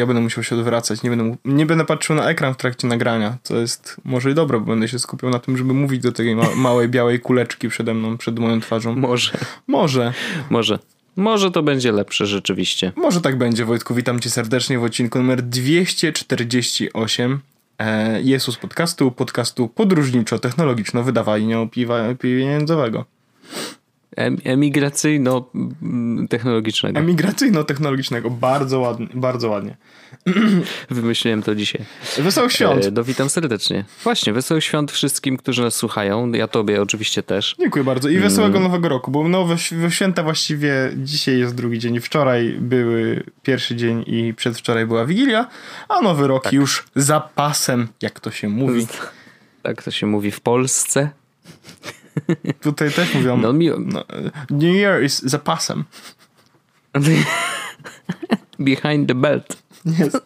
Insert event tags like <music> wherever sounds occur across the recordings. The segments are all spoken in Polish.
Ja będę musiał się odwracać, nie będę, nie będę patrzył na ekran w trakcie nagrania. To jest może i dobre, bo będę się skupiał na tym, żeby mówić do tej ma <laughs> małej białej kuleczki przede mną, przed moją twarzą. Może. Może. Może. Może to będzie lepsze rzeczywiście. Może tak będzie, Wojtku. Witam cię serdecznie w odcinku numer 248 e, Jezus podcastu, podcastu podróżniczo-technologiczno-wydawania pieniędzowego. Emigracyjno-technologicznego. Emigracyjno-technologicznego. Bardzo ładnie. Bardzo ładnie. <clears throat> Wymyśliłem to dzisiaj. Wesołych świąt. E, witam serdecznie. Właśnie, wesołych świąt wszystkim, którzy nas słuchają. Ja tobie oczywiście też. Dziękuję bardzo. I wesołego mm. nowego roku, bo nowe święta właściwie dzisiaj jest drugi dzień. Wczoraj były pierwszy dzień i przedwczoraj była Wigilia, a nowy rok tak. już za pasem, jak to się mówi. Tak to się mówi w Polsce. Tutaj też mówią. No, mi... no, New Year is za pasem. <laughs> Behind the belt. Jest.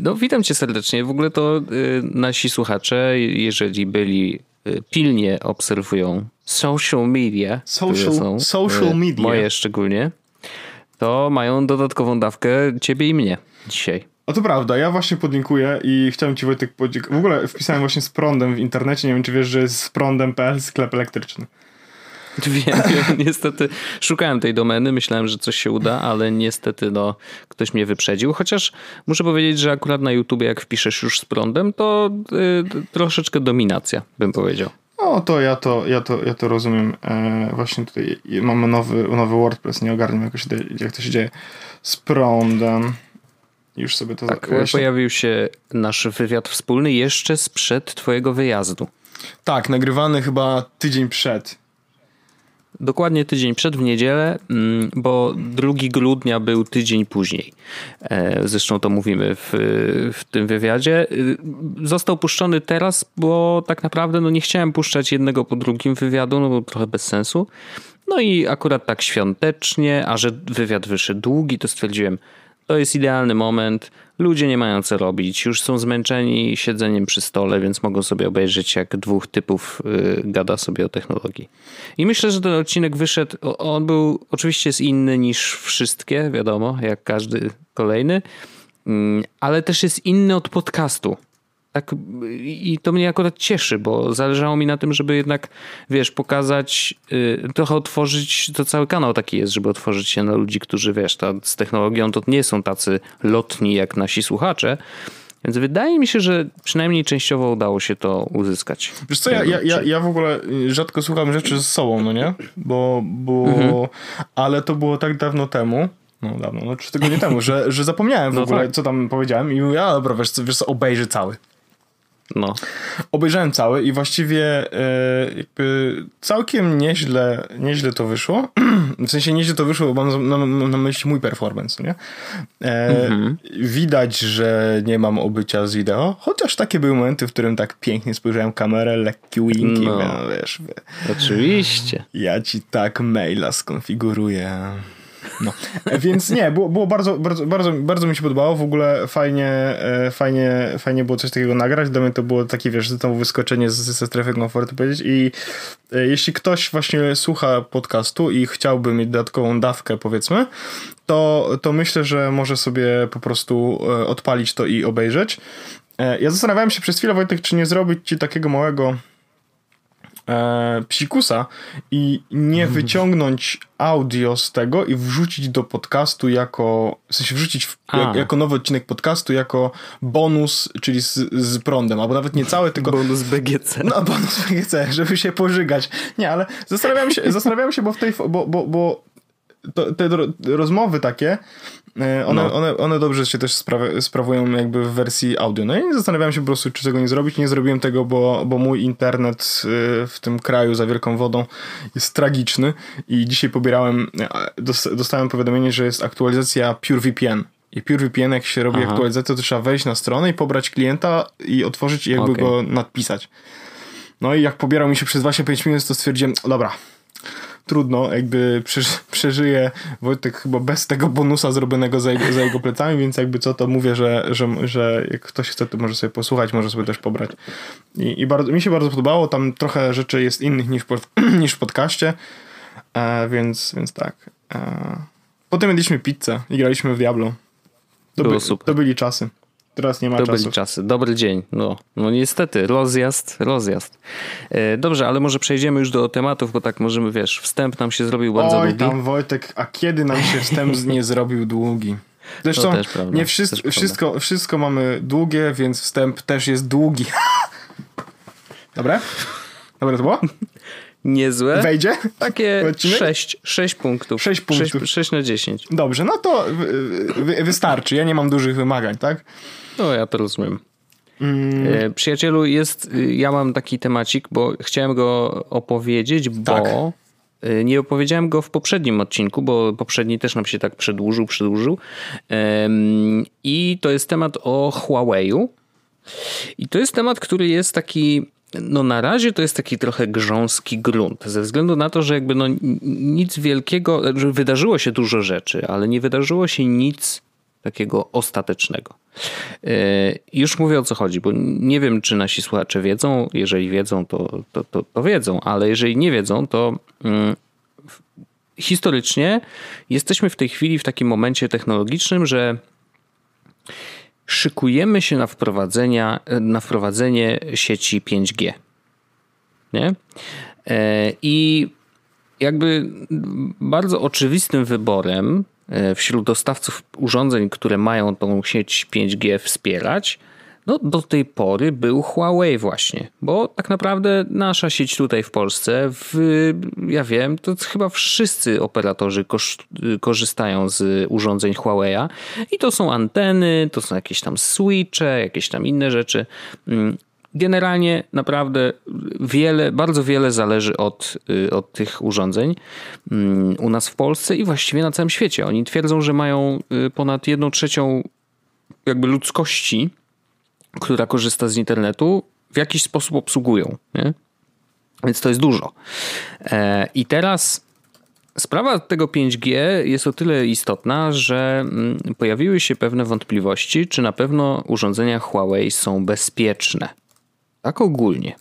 No, witam cię serdecznie. W ogóle to nasi słuchacze, jeżeli byli pilnie obserwują social media, social, są, social media, moje szczególnie, to mają dodatkową dawkę ciebie i mnie dzisiaj. O to prawda, ja właśnie podlinkuję i chciałem ci Wojtek podziękować. W ogóle wpisałem właśnie z prądem w internecie, nie wiem czy wiesz, że jest z prądem.pl sklep elektryczny. <laughs> Wiem, niestety szukałem tej domeny, myślałem, że coś się uda, ale niestety no, ktoś mnie wyprzedził. Chociaż muszę powiedzieć, że akurat na YouTubie jak wpiszesz już z prądem, to y, troszeczkę dominacja, bym powiedział. O, to ja to, ja to, ja to rozumiem. E, właśnie tutaj mamy nowy, nowy WordPress, nie ogarniam jak, się, jak to się dzieje z prądem. Już sobie to tak, pojawił się nasz wywiad wspólny jeszcze sprzed twojego wyjazdu. Tak, nagrywany chyba tydzień przed. Dokładnie tydzień przed w niedzielę, mm, bo 2 grudnia był tydzień później. E, zresztą to mówimy w, w tym wywiadzie. Y, został puszczony teraz, bo tak naprawdę no nie chciałem puszczać jednego po drugim wywiadu, no bo trochę bez sensu. No i akurat tak świątecznie, a że wywiad wyszedł długi, to stwierdziłem, to jest idealny moment. Ludzie nie mają co robić, już są zmęczeni siedzeniem przy stole, więc mogą sobie obejrzeć, jak dwóch typów y, gada sobie o technologii. I myślę, że ten odcinek wyszedł. On był oczywiście jest inny niż wszystkie, wiadomo, jak każdy kolejny, mm, ale też jest inny od podcastu. Tak, I to mnie akurat cieszy, bo zależało mi na tym, żeby jednak, wiesz, pokazać, yy, trochę otworzyć, to cały kanał taki jest, żeby otworzyć się na ludzi, którzy, wiesz, ta, z technologią to nie są tacy lotni jak nasi słuchacze. Więc wydaje mi się, że przynajmniej częściowo udało się to uzyskać. Wiesz co, ja, ja, ja w ogóle rzadko słucham rzeczy z sobą, no nie? Bo, bo mhm. ale to było tak dawno temu, no dawno, no trzy tygodnie temu, że, że zapomniałem w no ogóle, tak. co tam powiedziałem i mówię, a dobra, wiesz wiesz co, obejrzę cały. No. Obejrzałem cały i właściwie e, jakby całkiem nieźle, nieźle to wyszło. <clears throat> w sensie nieźle to wyszło, bo mam na, na, na myśli mój performance, nie? E, mhm. Widać, że nie mam obycia z wideo, chociaż takie były momenty, w którym tak pięknie spojrzałem kamerę, lekki wink no. wiesz. Oczywiście. Ja ci tak maila skonfiguruję. No. Więc nie, było, było bardzo, bardzo, bardzo, bardzo mi się podobało. W ogóle fajnie, e, fajnie, fajnie było coś takiego nagrać. Dla mnie to było takie, wiesz, znowu wyskoczenie ze strefy komfortu powiedzieć. I e, jeśli ktoś właśnie słucha podcastu i chciałby mieć dodatkową dawkę, powiedzmy, to, to myślę, że może sobie po prostu e, odpalić to i obejrzeć. Ja zastanawiałem się przez chwilę, Wojtek, czy nie zrobić ci takiego małego e, psikusa i nie wyciągnąć audio z tego i wrzucić do podcastu jako, w sensie wrzucić w, jak, jako nowy odcinek podcastu jako bonus, czyli z, z prądem, albo nawet nie cały, tylko... Bonus BGC. No, bonus BGC, żeby się pożygać. Nie, ale zastanawiałem się, <laughs> zastanawiałem się, bo w tej, bo, bo, bo te rozmowy takie, one, no. one, one dobrze się też spra- sprawują jakby w wersji audio. No i zastanawiałem się po prostu, czy tego nie zrobić. Nie zrobiłem tego, bo, bo mój internet e, w tym kraju za wielką wodą jest tragiczny i dzisiaj pobierałem, e, dostałem powiadomienie, że jest aktualizacja PureVPN. I PureVPN, jak się robi Aha. aktualizację, to trzeba wejść na stronę i pobrać klienta i otworzyć i jakby okay. go nadpisać. No i jak pobierał mi się przez 25 minut, to stwierdziłem, dobra, trudno, jakby przeżyje Wojtek chyba bez tego bonusa zrobionego za jego, za jego plecami, więc jakby co to mówię, że, że, że jak ktoś chce, to może sobie posłuchać, może sobie też pobrać. I, i bardzo, mi się bardzo podobało, tam trochę rzeczy jest innych niż, pod, <clears throat> niż w podcaście, e, więc, więc tak. E, Potem jedliśmy pizzę i graliśmy w Diablo. To, by, to byli czasy. Teraz nie ma To czasu. byli czasy. Dobry dzień. No, no niestety, rozjazd, rozjazd. E, dobrze, ale może przejdziemy już do tematów, bo tak możemy, wiesz, wstęp nam się zrobił bardzo Oj długi. tam Wojtek, a kiedy nam się wstęp nie zrobił długi? Zresztą też prawda, nie wszystko, wszystko, wszystko mamy długie, więc wstęp też jest długi. <laughs> Dobre? Dobre to było? Niezłe. Wejdzie? Takie <laughs> Odcinek? 6, 6 punktów. Sześć punktów. 6, 6 na 10. Dobrze, no to wy, wy, wystarczy. Ja nie mam dużych wymagań, tak? No, ja to rozumiem. Mm, Przyjacielu, jest, y, ja mam taki temacik, bo chciałem go opowiedzieć, bo Tak. y, nie opowiedziałem go w poprzednim odcinku, bo poprzedni też nam się tak przedłużył, przedłużył. I to jest temat o Huawei'u. I to jest temat, który jest taki, no na razie to jest taki trochę grząski grunt, ze względu na to, że jakby no nic wielkiego, że wydarzyło się dużo rzeczy, ale nie wydarzyło się nic takiego ostatecznego. Yy, Już mówię o co chodzi, bo nie wiem, czy nasi słuchacze wiedzą. Jeżeli wiedzą, to, to, to, to wiedzą, ale jeżeli nie wiedzą, to mm, historycznie jesteśmy w tej chwili w takim momencie technologicznym, że szykujemy się na, wprowadzenia, na wprowadzenie sieci 5G. Nie? E, I jakby bardzo oczywistym wyborem wśród dostawców urządzeń, które mają tą sieć 5G wspierać, no do tej pory był Huawei właśnie, bo tak naprawdę nasza sieć tutaj w Polsce, w, ja wiem, to chyba wszyscy operatorzy kosz, korzystają z urządzeń Huawei'a i to są anteny, to są jakieś tam switche, jakieś tam inne rzeczy. Generalnie naprawdę wiele, bardzo wiele zależy od, y, od tych urządzeń mm, u nas w Polsce i właściwie na całym świecie. Oni twierdzą, że mają y, ponad jedną trzecią jakby ludzkości, która korzysta z internetu, w jakiś sposób obsługują. Nie? Więc to jest dużo. E, I teraz sprawa tego 5G jest o tyle istotna, że mm, pojawiły się pewne wątpliwości, czy na pewno urządzenia Huawei są bezpieczne. Tak ogólnie.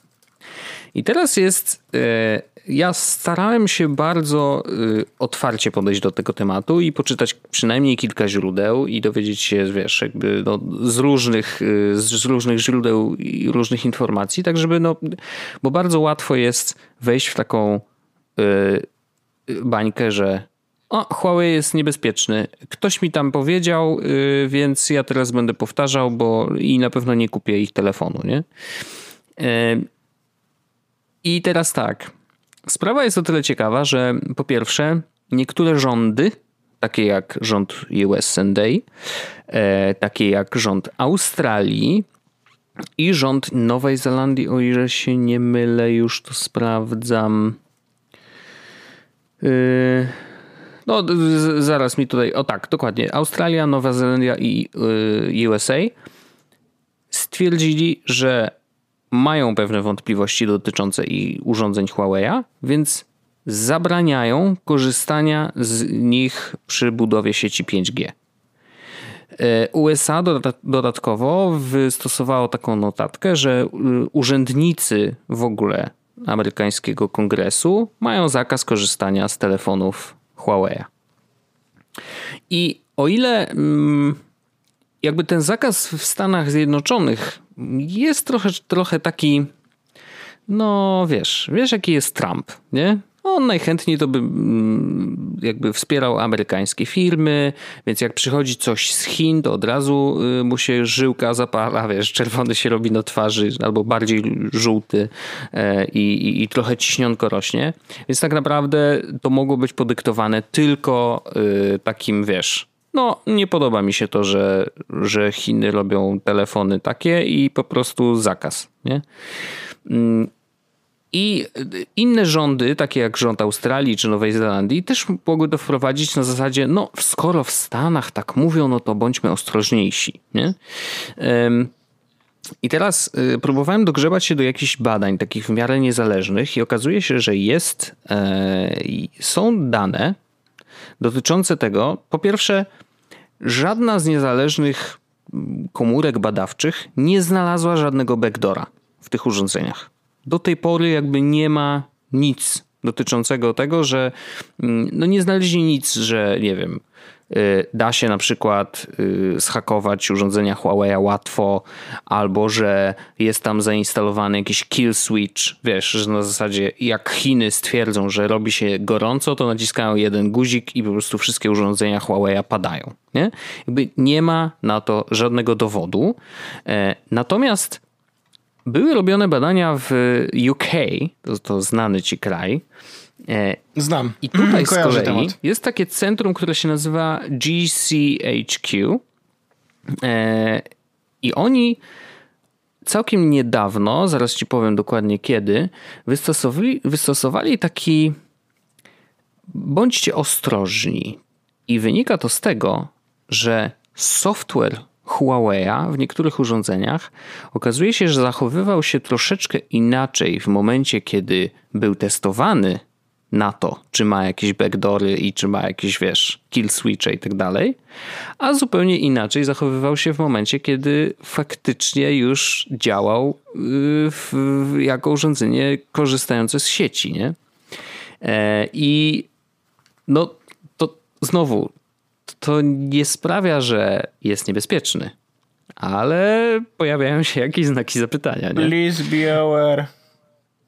I teraz jest. e, Ja starałem się bardzo e, otwarcie podejść do tego tematu i poczytać przynajmniej kilka źródeł i dowiedzieć się, wiesz, jakby no, z, różnych, e, z różnych źródeł i różnych informacji, tak żeby, no, bo bardzo łatwo jest wejść w taką bańkę, że o, Huawei jest niebezpieczny. Ktoś mi tam powiedział, więc ja teraz będę powtarzał, bo i na pewno nie kupię ich telefonu, nie? I teraz tak. Sprawa jest o tyle ciekawa, że po pierwsze, niektóre rządy, takie jak rząd USA, e, takie jak rząd Australii i rząd Nowej Zelandii, o ile się nie mylę, już to sprawdzam. Yy, no, zaraz mi tutaj. O tak, dokładnie. Australia, Nowa Zelandia i yy, USA stwierdzili, że mają pewne wątpliwości dotyczące i urządzeń Huawei'a, więc zabraniają korzystania z nich przy budowie sieci 5G. E, USA doda- dodatkowo wystosowało taką notatkę, że y, urzędnicy w ogóle amerykańskiego kongresu mają zakaz korzystania z telefonów Huawei'a. I o ile mm, jakby ten zakaz w Stanach Zjednoczonych jest trochę, trochę taki, no wiesz, wiesz jaki jest Trump, nie? On najchętniej to by mm, jakby wspierał amerykańskie firmy, więc jak przychodzi coś z Chin, to od razu y, mu się żyłka zapala, wiesz, czerwony się robi na twarzy, albo bardziej żółty e, i, i, i trochę ciśnionko rośnie. Więc tak naprawdę to mogło być podyktowane tylko y, takim, wiesz, no, nie podoba mi się to, że, że Chiny robią telefony takie i po prostu zakaz, nie? Mm, I inne rządy, takie jak rząd Australii czy Nowej Zelandii, też mogły to wprowadzić na zasadzie, no, skoro w Stanach tak mówią, no to bądźmy ostrożniejsi, nie? I teraz y, próbowałem dogrzebać się do jakichś badań, takich w miarę niezależnych, i okazuje się, że jest, e, są dane dotyczące tego, po pierwsze, żadna z niezależnych mm, komórek badawczych nie znalazła żadnego backdora w tych urządzeniach. Do tej pory jakby nie ma nic dotyczącego tego, że mm, no nie znaleźli nic, że nie wiem, da się na przykład y, zhakować urządzenia Huawei łatwo, albo że jest tam zainstalowany jakiś kill switch, wiesz, że na zasadzie jak Chiny stwierdzą, że robi się gorąco, to naciskają jeden guzik i po prostu wszystkie urządzenia Huawei padają. Nie? Jakby nie ma na to żadnego dowodu. E, natomiast były robione badania w UK, to, to znany ci kraj, Znam. I tutaj z kolei jest takie centrum, które się nazywa GCHQ. E, I oni całkiem niedawno, zaraz ci powiem dokładnie kiedy, wystosowali, wystosowali taki bądźcie ostrożni. I wynika to z tego, że software Huawei'a w niektórych urządzeniach okazuje się, że zachowywał się troszeczkę inaczej w momencie, kiedy był testowany na to, czy ma jakieś backdory i czy ma jakieś, wiesz, kill switche i tak dalej, a zupełnie inaczej zachowywał się w momencie, kiedy faktycznie już działał y, w, jako urządzenie korzystające z sieci, nie? E, I no, to znowu, to nie sprawia, że jest niebezpieczny, ale pojawiają się jakieś znaki zapytania, nie? Please be aware.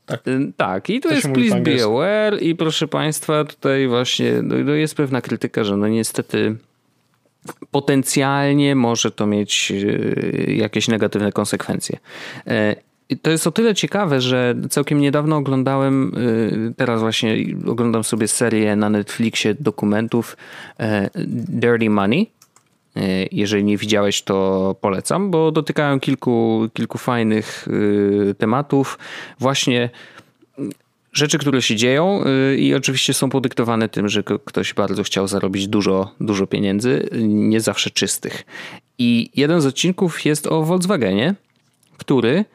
Tak. Y, tak, i tu jest please be aware i proszę Państwa, tutaj właśnie no, jest pewna krytyka, że no niestety potencjalnie może to mieć y, jakieś negatywne konsekwencje. E, to jest o tyle ciekawe, że całkiem niedawno oglądałem, y, teraz właśnie oglądam sobie serię na Netflixie dokumentów Dirty Money. E, jeżeli nie widziałeś, to polecam, bo dotykają kilku, kilku fajnych y, tematów. Właśnie rzeczy, które się dzieją y, i oczywiście są podyktowane tym, że ktoś bardzo chciał zarobić dużo, dużo pieniędzy, nie zawsze czystych. I jeden z odcinków jest o Volkswagenie, który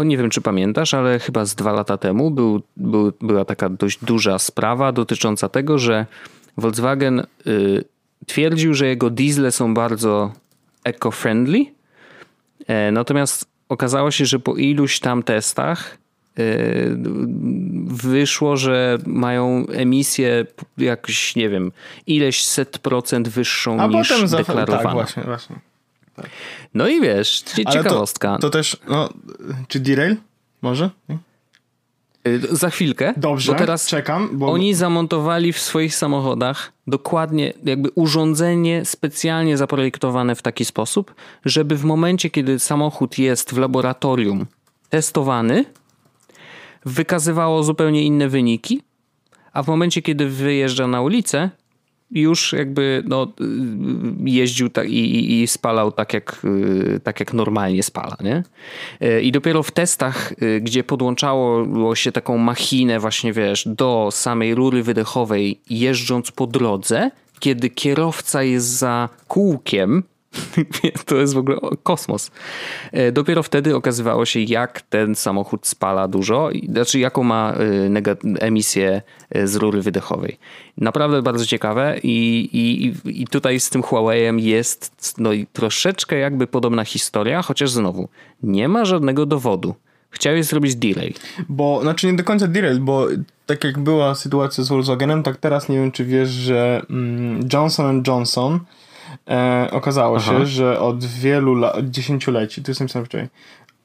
y, nie wiem, czy pamiętasz, ale chyba z dwa lata temu był, był, była taka dość duża sprawa dotycząca tego, że Volkswagen twierdził, że jego diesle są bardzo eco-friendly, e, natomiast okazało się, że po iluś tam testach e, wyszło, że mają emisję jakoś, nie wiem, ileś set procent wyższą A niż potem deklarowana. Tak, właśnie, właśnie. Tak. No i wiesz, ciekawostka. To, to, też, no, czy derail? Może? Nie? Y, za chwilkę. Dobrze, bo teraz czekam. Bo... Oni zamontowali w swoich samochodach dokładnie jakby urządzenie specjalnie zaprojektowane w taki sposób, żeby w momencie, kiedy samochód jest w laboratorium testowany, wykazywało zupełnie inne wyniki, a w momencie, kiedy wyjeżdża na ulicę, już jakby no, jeździł tak i, i, spalał tak jak, tak jak normalnie spala. Nie? I dopiero w testach, gdzie podłączało się taką machinę właśnie wiesz, do samej rury wydechowej jeżdżąc po drodze, kiedy kierowca jest za kółkiem, <laughs> to jest w ogóle kosmos. E, dopiero wtedy okazywało się, jak ten samochód spala dużo, znaczy jaką ma e, emisję e, z rury wydechowej. Naprawdę bardzo ciekawe i, i, i tutaj z tym Huawei'em jest no, troszeczkę jakby podobna historia, chociaż znowu nie ma żadnego dowodu. Chciałeś zrobić delay. Bo, znaczy nie do końca delay, bo tak jak była sytuacja z Volkswagenem, tak teraz nie wiem, czy wiesz, że mm, Johnson Johnson e, okazało Aha. się, że od wielu lat, dziesięcioleci, to jest napisane wczoraj,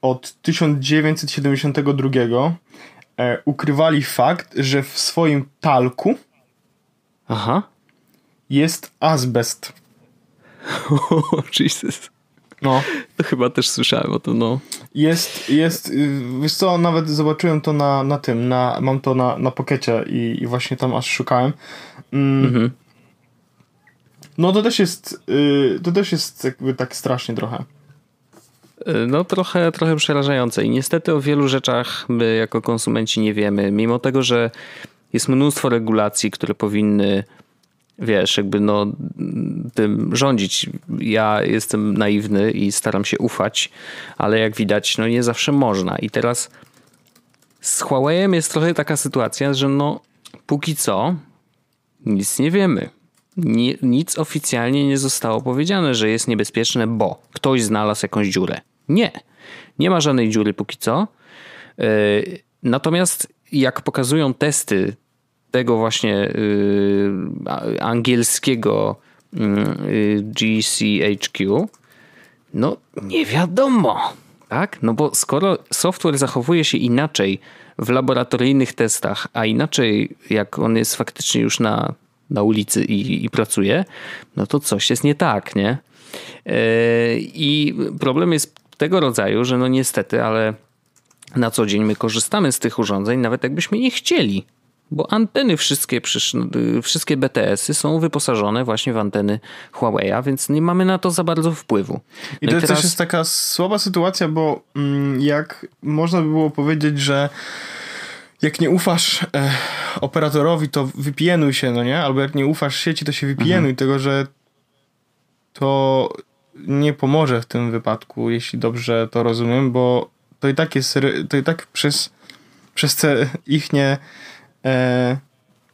od 1972 e, ukrywali fakt, że w swoim talku Aha. jest azbest. <laughs> Oh, Jesus. No. To chyba też słyszałem o tym, no. Jest, jest, y, wiesz co, nawet zobaczyłem to na, na tym, na, mam to na, na pokecie i, i właśnie tam aż szukałem. Mm, mhm. No to też jest, yy, to też jest jakby tak strasznie trochę. Y, no trochę, trochę przerażające i niestety o wielu rzeczach my jako konsumenci nie wiemy, mimo tego, że jest mnóstwo regulacji, które powinny wiesz, jakby no tym rządzić. Ja jestem naiwny i staram się ufać, ale jak widać, no nie zawsze można. I teraz z Huawei'em jest trochę taka sytuacja, że no póki co nic nie wiemy nie, nic oficjalnie nie zostało powiedziane, że jest niebezpieczne, bo ktoś znalazł jakąś dziurę. Nie. Nie ma żadnej dziury póki co. E, natomiast jak pokazują testy tego właśnie y, angielskiego y, GCHQ, no nie wiadomo, tak? No bo skoro software zachowuje się inaczej w laboratoryjnych testach, a inaczej jak on jest faktycznie już na, na ulicy i, i pracuje, no to coś jest nie tak, nie? Yy, I problem jest tego rodzaju, że no niestety, ale na co dzień my korzystamy z tych urządzeń, nawet jakbyśmy nie chcieli. Bo anteny wszystkie, wszystkie BTS-y są wyposażone właśnie w anteny Huawei'a, więc nie mamy na to za bardzo wpływu. No I to i teraz... też jest taka słaba sytuacja, bo mm, jak można by było powiedzieć, że jak nie ufasz e, operatorowi, to wypienuj się, no nie? Albo jak nie ufasz sieci, to się wypienuj, mhm. tego, że to nie pomoże w tym wypadku, jeśli dobrze to rozumiem, bo to i tak jest, to i tak przez, przez te ich nie e,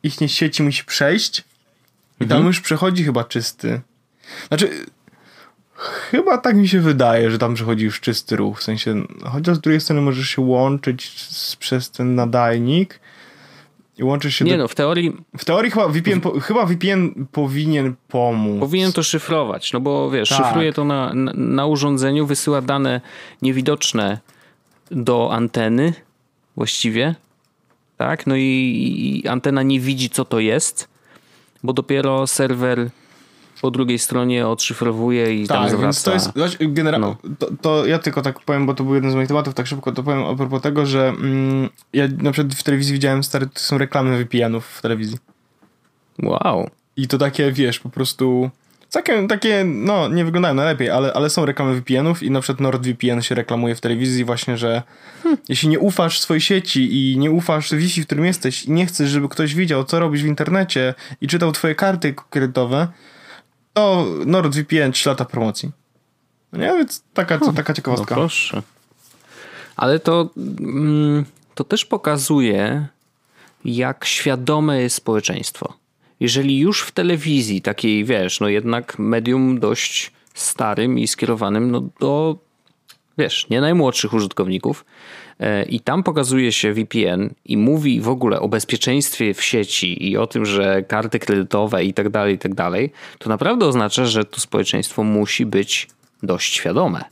ich nie sieci musi przejść i mhm. tam już przechodzi chyba czysty. Znaczy, chyba tak mi się wydaje, że tam przechodzi już czysty ruch, w sensie, chociaż z drugiej strony możesz się łączyć z, przez ten nadajnik, i łączysz się Nie do... no, w teorii... W teorii chyba VPN, po... chyba VPN powinien pomóc. Powinien to szyfrować, no bo wiesz, tak. szyfruje to na, na, na, urządzeniu, wysyła dane niewidoczne do anteny właściwie, tak? No i, i antena nie widzi, co to jest, bo dopiero serwer po drugiej stronie odszyfrowuje i tak, tam zwraca. Więc to jest, generalnie, no. to, to, ja tylko tak powiem, bo to był jeden z moich tematów, tak szybko to powiem a propos tego, że mm, ja na przykład w telewizji widziałem stare, to są reklamy VPN-ów w telewizji. Wow. I to takie, wiesz, po prostu takie, takie no, nie wyglądają najlepiej, ale, ale są reklamy VPN-ów i na przykład NordVPN się reklamuje w telewizji właśnie, że hmm. jeśli nie ufasz swojej sieci i nie ufasz Wi-Fi, w którym jesteś i nie chcesz, żeby ktoś widział, co robisz w internecie i czytał twoje karty kredytowe, to NordVPN 3 lata promocji. No nie, więc taka, hmm. taka ciekawostka. No proszę. Ale to, mm, to też pokazuje, jak świadome jest społeczeństwo. Jeżeli już w telewizji, takiej wiesz, no jednak medium dość starym i skierowanym no do, wiesz, nie najmłodszych użytkowników, i tam pokazuje się VPN i mówi w ogóle o bezpieczeństwie w sieci i o tym, że karty kredytowe i tak dalej, i tak dalej, to naprawdę oznacza, że to społeczeństwo musi być dość świadome.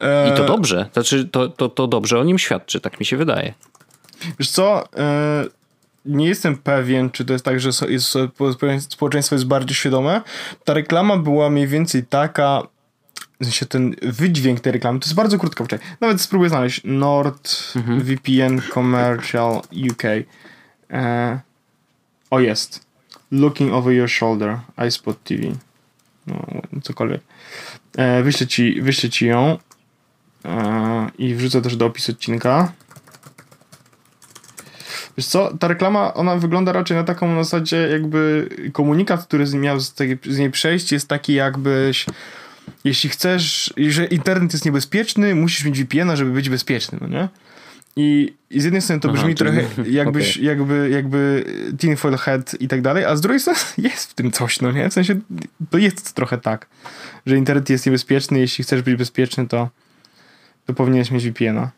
I to e, dobrze. Znaczy, to, to, to dobrze o nim świadczy, tak mi się wydaje. Wiesz co, e, nie jestem pewien, czy to jest tak, że społeczeństwo jest bardziej świadome. Ta reklama była mniej więcej taka, w sensie ten wydźwięk tej reklamy, to jest bardzo krótko, wczoraj. Nawet spróbuję znaleźć NordVPN mhm. Commercial UK. E, o, jest. Looking over your shoulder, iSpot TV. No, cokolwiek. E, wyślę, ci, wyślę ci ją e, i wrzucę też do opisu odcinka. Wiesz co, ta reklama, ona wygląda raczej na taką na zasadzie jakby komunikat, który miał z, tej, z niej przejść jest taki jakbyś jeśli chcesz, że internet jest niebezpieczny, musisz mieć VPN-a, żeby być bezpieczny, no nie? I, I z jednej strony to brzmi Aha, trochę <laughs> jakbyś, okay. jakby, jakby tinfoil head i tak dalej, a z drugiej strony <laughs> jest w tym coś, no nie? W sensie to jest trochę tak, że internet jest niebezpieczny, jeśli chcesz być bezpieczny, to, to powinieneś mieć VPN-a.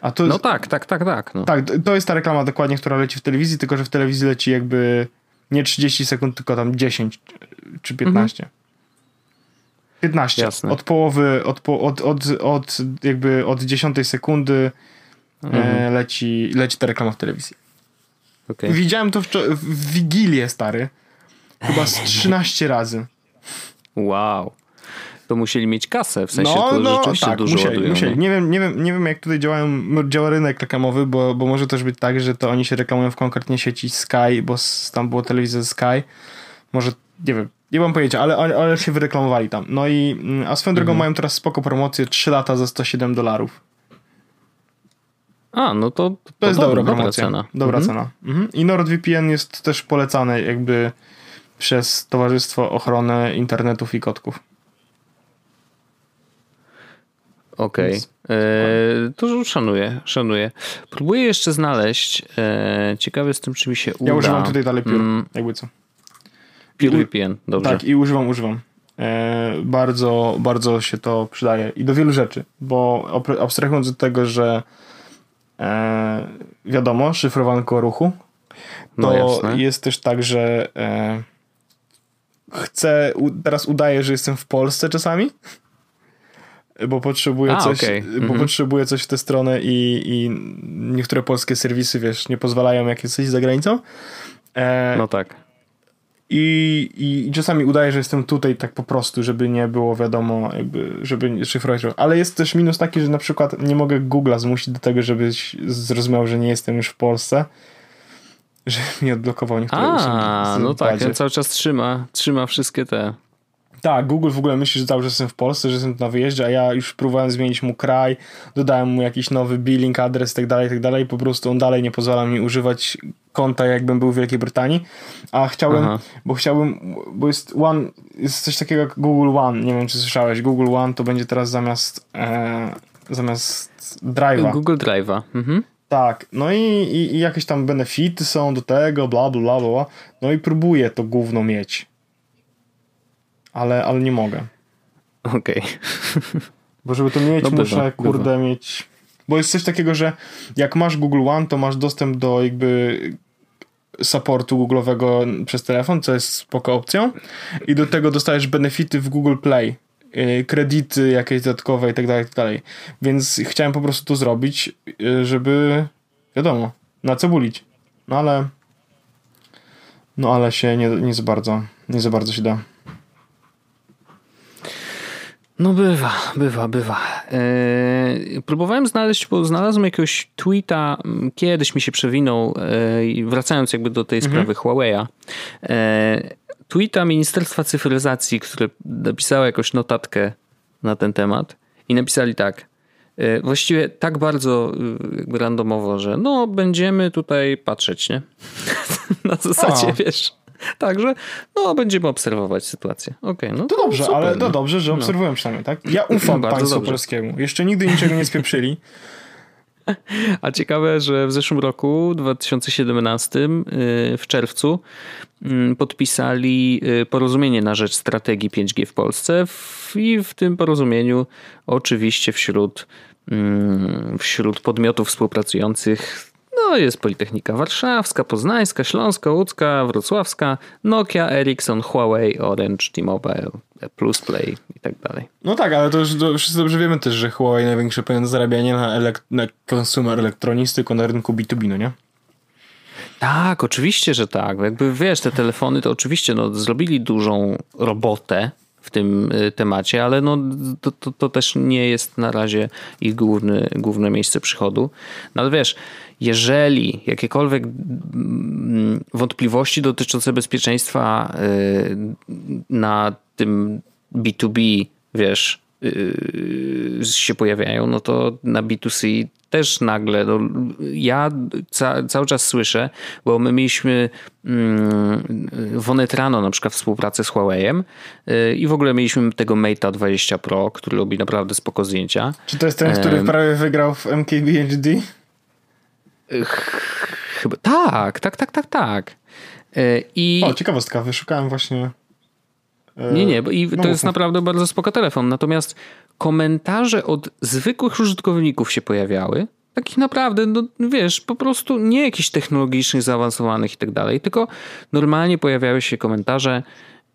A to no tak, tak, tak, tak. No. Tak, to jest ta reklama dokładnie, która leci w telewizji, tylko że w telewizji leci jakby nie 30 sekund, tylko tam 10 czy 15. Mhm. 15. Jasne. Od połowy, od, od, od, od jakby od 10 sekundy e, mhm. leci, leci ta reklama w telewizji. Okay. Widziałem to w, w Wigilię, stary. Chyba z 13 razy. Wow. To musieli mieć kasę, w sensie no, to no, rzeczywiście tak, dużo musieli, musieli. Nie wiem, nie, wiem, nie wiem, jak tutaj działają, działa rynek reklamowy, bo, bo może też być tak, że to oni się reklamują w konkretnie sieci Sky, bo tam było telewizja Sky. Może, nie wiem, nie mam pojęcia, ale, ale się wyreklamowali tam. No i, mm, a swoją drogą mhm. mają teraz spoko promocję 3 lata za 107 dolarów. A, no to, to, to jest dobra, dobra promocja. Cena. Dobra mhm. cena. Mhm. I NordVPN jest też polecany jakby przez Towarzystwo Ochrony Internetów i Kotków. Okej. Okay. E, to szanuję, szanuję. Próbuję jeszcze znaleźć. E, ciekawe z tym, czy mi się uda. Ja używam tutaj dalej piór, mm. jakby co. PureVPN, dobrze. Tak, i używam, używam. E, bardzo, bardzo się to przydaje i do wielu rzeczy, bo abstrahując od tego, że e, wiadomo, szyfrowanko ruchu, no to no jest też tak, że e, chcę, teraz udaję, że jestem w Polsce czasami, bo potrzebuję A, coś, okay. bo mhm. potrzebuję coś w tę stronę i, i niektóre polskie serwisy, wiesz, nie pozwalają jak jesteś za granicą. E, no tak. I, I czasami udaje, że jestem tutaj tak po prostu, żeby nie było wiadomo, jakby, żeby szyfrować. Ale jest też minus taki, że na przykład nie mogę Google'a zmusić do tego, żebyś zrozumiał, że nie jestem już w Polsce. Że mi odblokował niektóre A, no tak, on cały czas trzyma, trzyma wszystkie te tak, Google w ogóle myśli, że cały czas jestem w Polsce, że jestem na wyjeździe, a ja już próbowałem zmienić mu kraj, dodałem mu jakiś nowy billing, adres i tak dalej, tak dalej. Po prostu on dalej nie pozwala mi używać konta, jakbym był w Wielkiej Brytanii. A chciałbym, Aha. bo chciałbym, bo jest One, jest coś takiego jak Google One, nie wiem czy słyszałeś. Google One to będzie teraz zamiast, e, zamiast Drive'a. Google Drive'a. Mhm. Tak, no i, i, i, jakieś tam benefity są do tego, bla, bla, bla, bla. No i próbuję to gówno mieć ale, ale nie mogę. Okej. Okay. Bo żeby to mieć, no muszę, bywa, kurde, bywa. mieć... Bo jest coś takiego, że jak masz Google One, to masz dostęp do jakby supportu Google'owego przez telefon, co jest spoko opcją i do tego dostajesz benefity w Google Play y, kredyty jakieś dodatkowe i tak dalej, i tak dalej. Więc chciałem po prostu to zrobić, y, żeby wiadomo, na co bulić. No ale no ale się nie, nie za bardzo, nie za bardzo się da. No bywa, bywa, bywa. Eee, próbowałem znaleźć, bo znalazłem jakiegoś tweeta, kiedyś mi się przewinął, e, wracając jakby do tej mhm. sprawy Huawei'a. E, tweeta Ministerstwa Cyfryzacji, które napisało jakąś notatkę na ten temat i napisali tak. E, właściwie tak bardzo jakby randomowo, że no będziemy tutaj patrzeć, nie? <laughs> na zasadzie, o. wiesz Także no, będziemy obserwować sytuację. Okay, no to dobrze, super, ale to dobrze, że no. obserwują no. przynajmniej, tak? Ja <clears throat> ufam państwu dobrze. polskiemu. Jeszcze nigdy niczego nie spieprzyli. <laughs> A ciekawe, że w zeszłym roku, 2017, y, w czerwcu, mm, podpisali y, porozumienie na rzecz strategii 5G w Polsce i w tym porozumieniu oczywiście wśród, mm, wśród podmiotów współpracujących no jest Politechnika Warszawska, Poznańska, Śląska, Łódzka, Wrocławska, Nokia, Ericsson, Huawei, Orange, T-Mobile, Plus Play i tak dalej. No tak, ale to już to wszyscy dobrze wiemy też, że Huawei największe pieniądze zarabianie na, elek- na consumer electronics tylko na rynku B2B, no nie? Tak, oczywiście, że tak. Jakby wiesz, te telefony to oczywiście no, zrobili dużą robotę w tym y, temacie, ale no, to, to, to, też nie jest na razie ich główny, główne miejsce przychodu. No ale wiesz, jeżeli jakiekolwiek mm, wątpliwości dotyczące bezpieczeństwa y, na tym B2B, wiesz, się pojawiają, no to na B2C też nagle, no, ja ca, cały czas słyszę, bo my mieliśmy mm, w Onetrano na przykład współpracę z Huawei'em y, i w ogóle mieliśmy tego Mate'a 20 Pro, który robi naprawdę spoko zdjęcia. Czy to jest ten, który prawie wygrał w MKBHD? Chyba tak, tak, tak, tak, tak. E, I... O, ciekawostka, wyszukałem właśnie. E, nie, nie, i no to jest naprawdę bardzo spoko telefon. Natomiast komentarze od zwykłych użytkowników się pojawiały. Takich naprawdę, no, wiesz, po prostu nie jakichś technologicznych, zaawansowanych i tak dalej, tylko normalnie pojawiały się komentarze,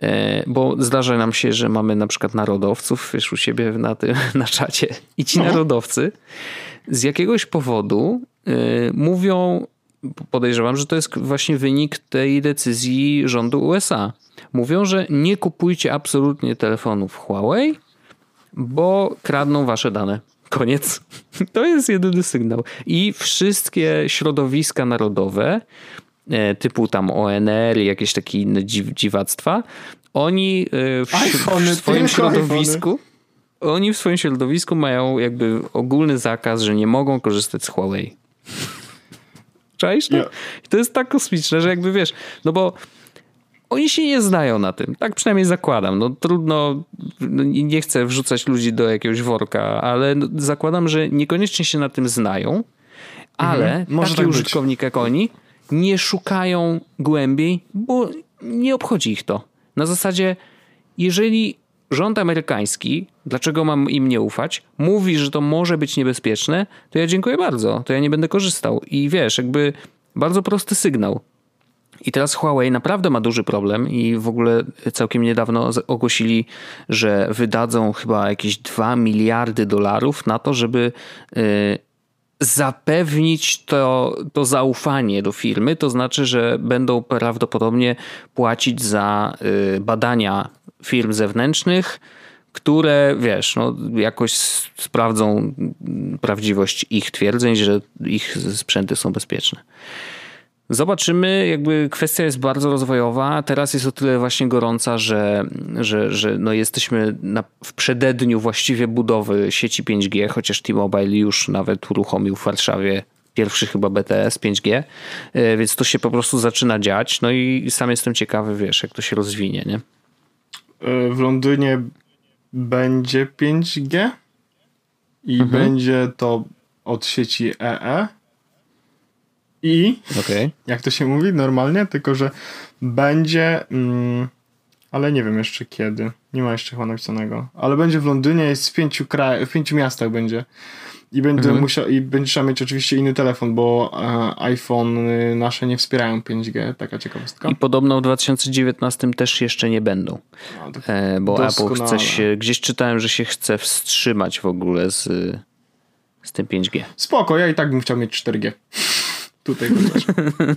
e, bo zdarza nam się, że mamy na przykład narodowców, wiesz, u siebie na, tym, <laughs> na czacie i ci no. narodowcy z jakiegoś powodu Y, mówią, podejrzewam, że to jest właśnie wynik tej decyzji rządu USA. Mówią, że nie kupujcie absolutnie telefonów Huawei, bo kradną wasze dane. Koniec. <laughs> To jest jedyny sygnał. I wszystkie środowiska narodowe, e, typu tam ONR i jakieś takie inne dziw, dziwactwa, oni e, w, w swoim środowisku oni w swoim środowisku mają jakby ogólny zakaz, że nie mogą korzystać z Huawei. <laughs> Czaisz to? Yeah. to jest tak kosmiczne, że jakby wiesz, no bo oni się nie znają na tym. Tak przynajmniej zakładam. No trudno, no nie chcę wrzucać ludzi do jakiegoś worka, ale no, zakładam, że niekoniecznie się na tym znają, ale mhm. Może taki tak użytkownik jak oni nie szukają głębiej, bo nie obchodzi ich to. Na zasadzie, jeżeli rząd amerykański, dlaczego mam im nie ufać, mówi, że to może być niebezpieczne, to ja dziękuję bardzo, to ja nie będę korzystał. I wiesz, jakby bardzo prosty sygnał. I teraz Huawei naprawdę ma duży problem i w ogóle całkiem niedawno ogłosili, że wydadzą chyba jakieś 2 miliardy dolarów na to, żeby y, zapewnić to, to zaufanie do firmy. To znaczy, że będą prawdopodobnie płacić za y, badania firm zewnętrznych, które wiesz, no, jakoś sprawdzą prawdziwość ich twierdzeń, że ich sprzęty są bezpieczne. Zobaczymy, jakby kwestia jest bardzo rozwojowa. Teraz jest o tyle właśnie gorąca, że, że, że no jesteśmy na, w przededniu właściwie budowy sieci 5G, chociaż T-Mobile już nawet uruchomił w Warszawie pierwszy chyba BTS 5G, e, więc to się po prostu zaczyna dziać. No i sam jestem ciekawy, wiesz, jak to się rozwinie, nie? E, w Londynie będzie 5G i mhm. będzie to od sieci EE i okay. jak to się mówi normalnie, tylko że będzie, mm, ale nie wiem jeszcze kiedy. Nie ma jeszcze chyba napisanego. Ale będzie w Londynie, jest w pięciu, kraj, w pięciu miastach będzie. I będę mhm. musiał, i będzie trzeba mieć oczywiście inny telefon, bo e, iPhone nasze nie wspierają 5G, taka ciekawostka. I podobno w 2019 też jeszcze nie będą. e, bo doskonale. Apple chce się, gdzieś czytałem, że się chce wstrzymać w ogóle z, z tym 5G. Spoko, ja i tak bym chciał mieć 4G tutaj chociaż.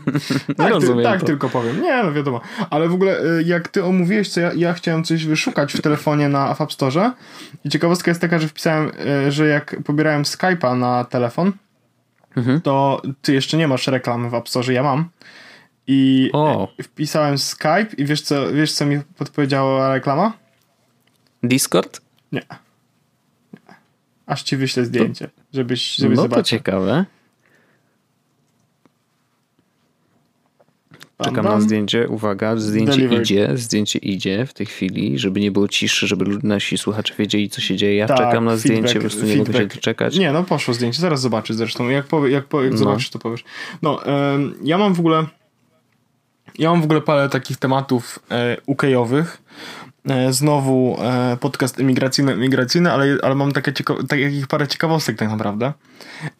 <laughs> tak, rozumiem tak tylko powiem. Nie, no wiadomo. Ale w ogóle y, jak ty omówiłeś, co ja, ja chciałem coś wyszukać w telefonie na App Store i ciekawostka jest taka, że wpisałem, y, że jak pobierałem Skype'a na telefon, mhm. to ty jeszcze nie masz reklamy w App Store, ja mam. I o. wpisałem Skype i wiesz co, wiesz co mi podpowiedziała reklama? Discord? Nie. Aż ci wyślę zdjęcie, to, żebyś, żebyś no zobaczył. to ciekawe. Czekam na zdjęcie. Uwaga, zdjęcie Delivered. idzie, zdjęcie idzie w tej chwili, żeby nie było ciszy, żeby nasi słuchacze wiedzieli, co się dzieje. Ja tak, czekam na zdjęcie, feedback, po prostu nie feedback. mogę się doczekać. Nie, no poszło zdjęcie, zaraz zobaczysz zresztą. Jak, powie, jak, powie, jak no. zobaczysz, to powiesz. No, um, ja mam w ogóle ja mam w ogóle parę takich tematów e, UK-owych. E, znowu e, podcast emigracyjny, emigracyjny ale, ale mam takie cieka- takich parę ciekawostek tak naprawdę.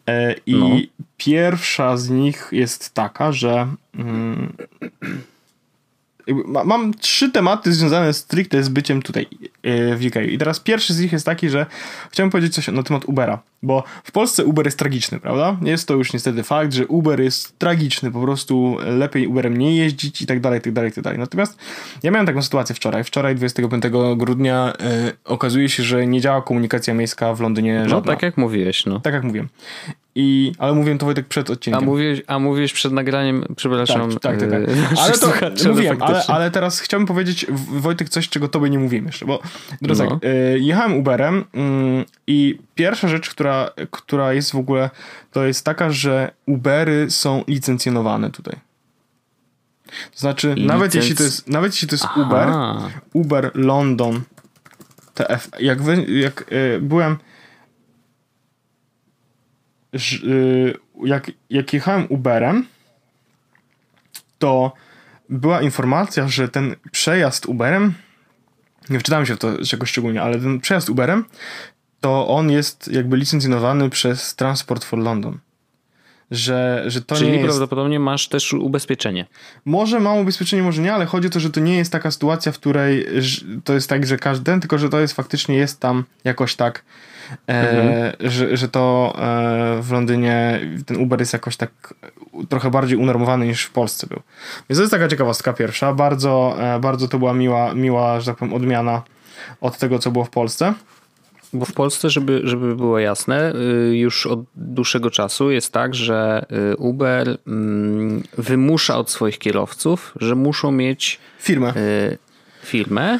E, I no. pierwsza z nich jest taka, że mm, mam trzy tematy związane stricte z byciem tutaj e, w UK. I teraz pierwszy z nich jest taki, że chciałem powiedzieć coś na temat Ubera, bo w Polsce Uber jest tragiczny, prawda? Jest to już niestety fakt, że Uber jest tragiczny, po prostu lepiej Uberem nie jeździć i tak dalej, tak dalej, tak dalej. Natomiast ja miałem taką sytuację wczoraj. Wczoraj, 25 grudnia, e, okazuje się, że nie działa komunikacja miejska w Londynie żadna. No tak jak mówiłeś, no. Tak jak mówiłem. I, ale mówiłem to Wojtek przed odcinkiem. A mówiłeś, a mówiłeś przed nagraniem, przepraszam. Tak, tak, tak. tak. E, ale to mówiłem, ale, ale teraz chciałbym powiedzieć Wojtek coś, czego tobie nie mówiłem jeszcze, bo teraz no. y, jechałem Uberem y, i pierwsza rzecz, która, która jest w ogóle, to jest taka, że Ubery są licencjonowane tutaj. To znaczy, nawet jeśli to jest, nawet jeśli to jest Uber, Uber London TF, jak, wy, jak y, byłem jak, jak jechałem Uberem, to była informacja, że ten przejazd Uberem, nie wczytałem się w to czegoś szczególnie, ale ten przejazd Uberem, to on jest jakby licencjonowany przez Transport for London. Że, że to Czyli nie prawdopodobnie masz też ubezpieczenie. Może mam ubezpieczenie, może nie, ale chodzi o to, że to nie jest taka sytuacja, w której to jest tak, że każdy, tylko że to jest faktycznie jest tam jakoś tak mhm. że, że to e, w Londynie ten Uber jest jakoś tak trochę bardziej unormowany niż w Polsce był. Więc to jest taka ciekawostka pierwsza. Bardzo, e, bardzo to była miła, miła, że tak powiem, odmiana od tego, co było w Polsce. Bo w Polsce, żeby, żeby było jasne, y, już od dłuższego czasu jest tak, że y, Uber mm, wymusza od swoich kierowców, że muszą mieć firmę. firmę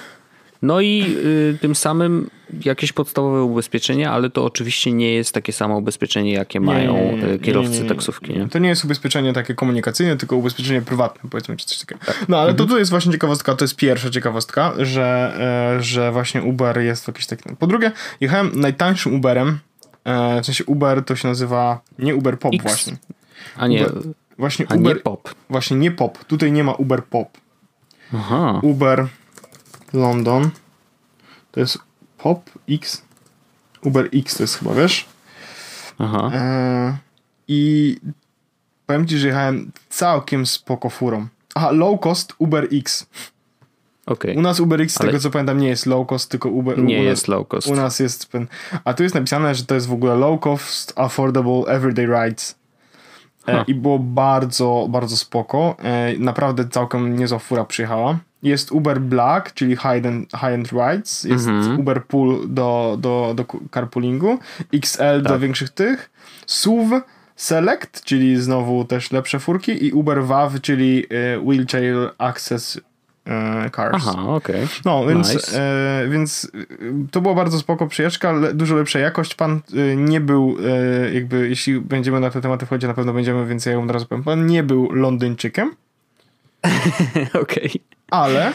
no i y, tym samym jakieś podstawowe ubezpieczenie, ale to oczywiście nie jest takie samo ubezpieczenie, jakie nie, mają nie, nie, kierowcy taksówki. Nie? To nie jest ubezpieczenie takie komunikacyjne, tylko ubezpieczenie prywatne, powiedzmy, czy coś takiego. Tak. No ale mhm. to tu jest właśnie ciekawostka, to jest pierwsza ciekawostka, że, e, że właśnie Uber jest jakiś taki... Po drugie, jechałem najtańszym Uberem, e, w sensie Uber to się nazywa nie Uber Pop X. właśnie. A nie... Uber, właśnie a Uber, nie Pop. Właśnie nie Pop, tutaj nie ma Uber Pop. Aha. Uber London. To jest Pop X. Uber X to jest chyba, wiesz? Aha. E, I powiem ci, że jechałem całkiem spoko furą. Aha, low cost Uber X. Okay. U nas Uber X, z Ale... tego co pamiętam, nie jest low cost, tylko Uber. Nie u jest low cost. U nas jest. A tu jest napisane, że to jest w ogóle low cost, affordable, everyday rides. E, I było bardzo, bardzo spoko. E, naprawdę całkiem niezła fura przyjechała. Jest Uber Black, czyli high-end high rides. Jest mm-hmm. Uber Pool do, do, do carpoolingu. XL tak. do większych tych. SUV Select, czyli znowu też lepsze furki. I Uber WAV, czyli e, Wheelchair Access e, Cars. Aha, okej. Okay. No, więc, nice. e, więc to była bardzo spoko przyjażdżka, le, dużo lepsza jakość. Pan e, nie był, e, jakby, jeśli będziemy na te tematy wchodzić, na pewno będziemy, więc ja ją od razu powiem. Pan nie był Londyńczykiem. <laughs> okej. Okay. Ale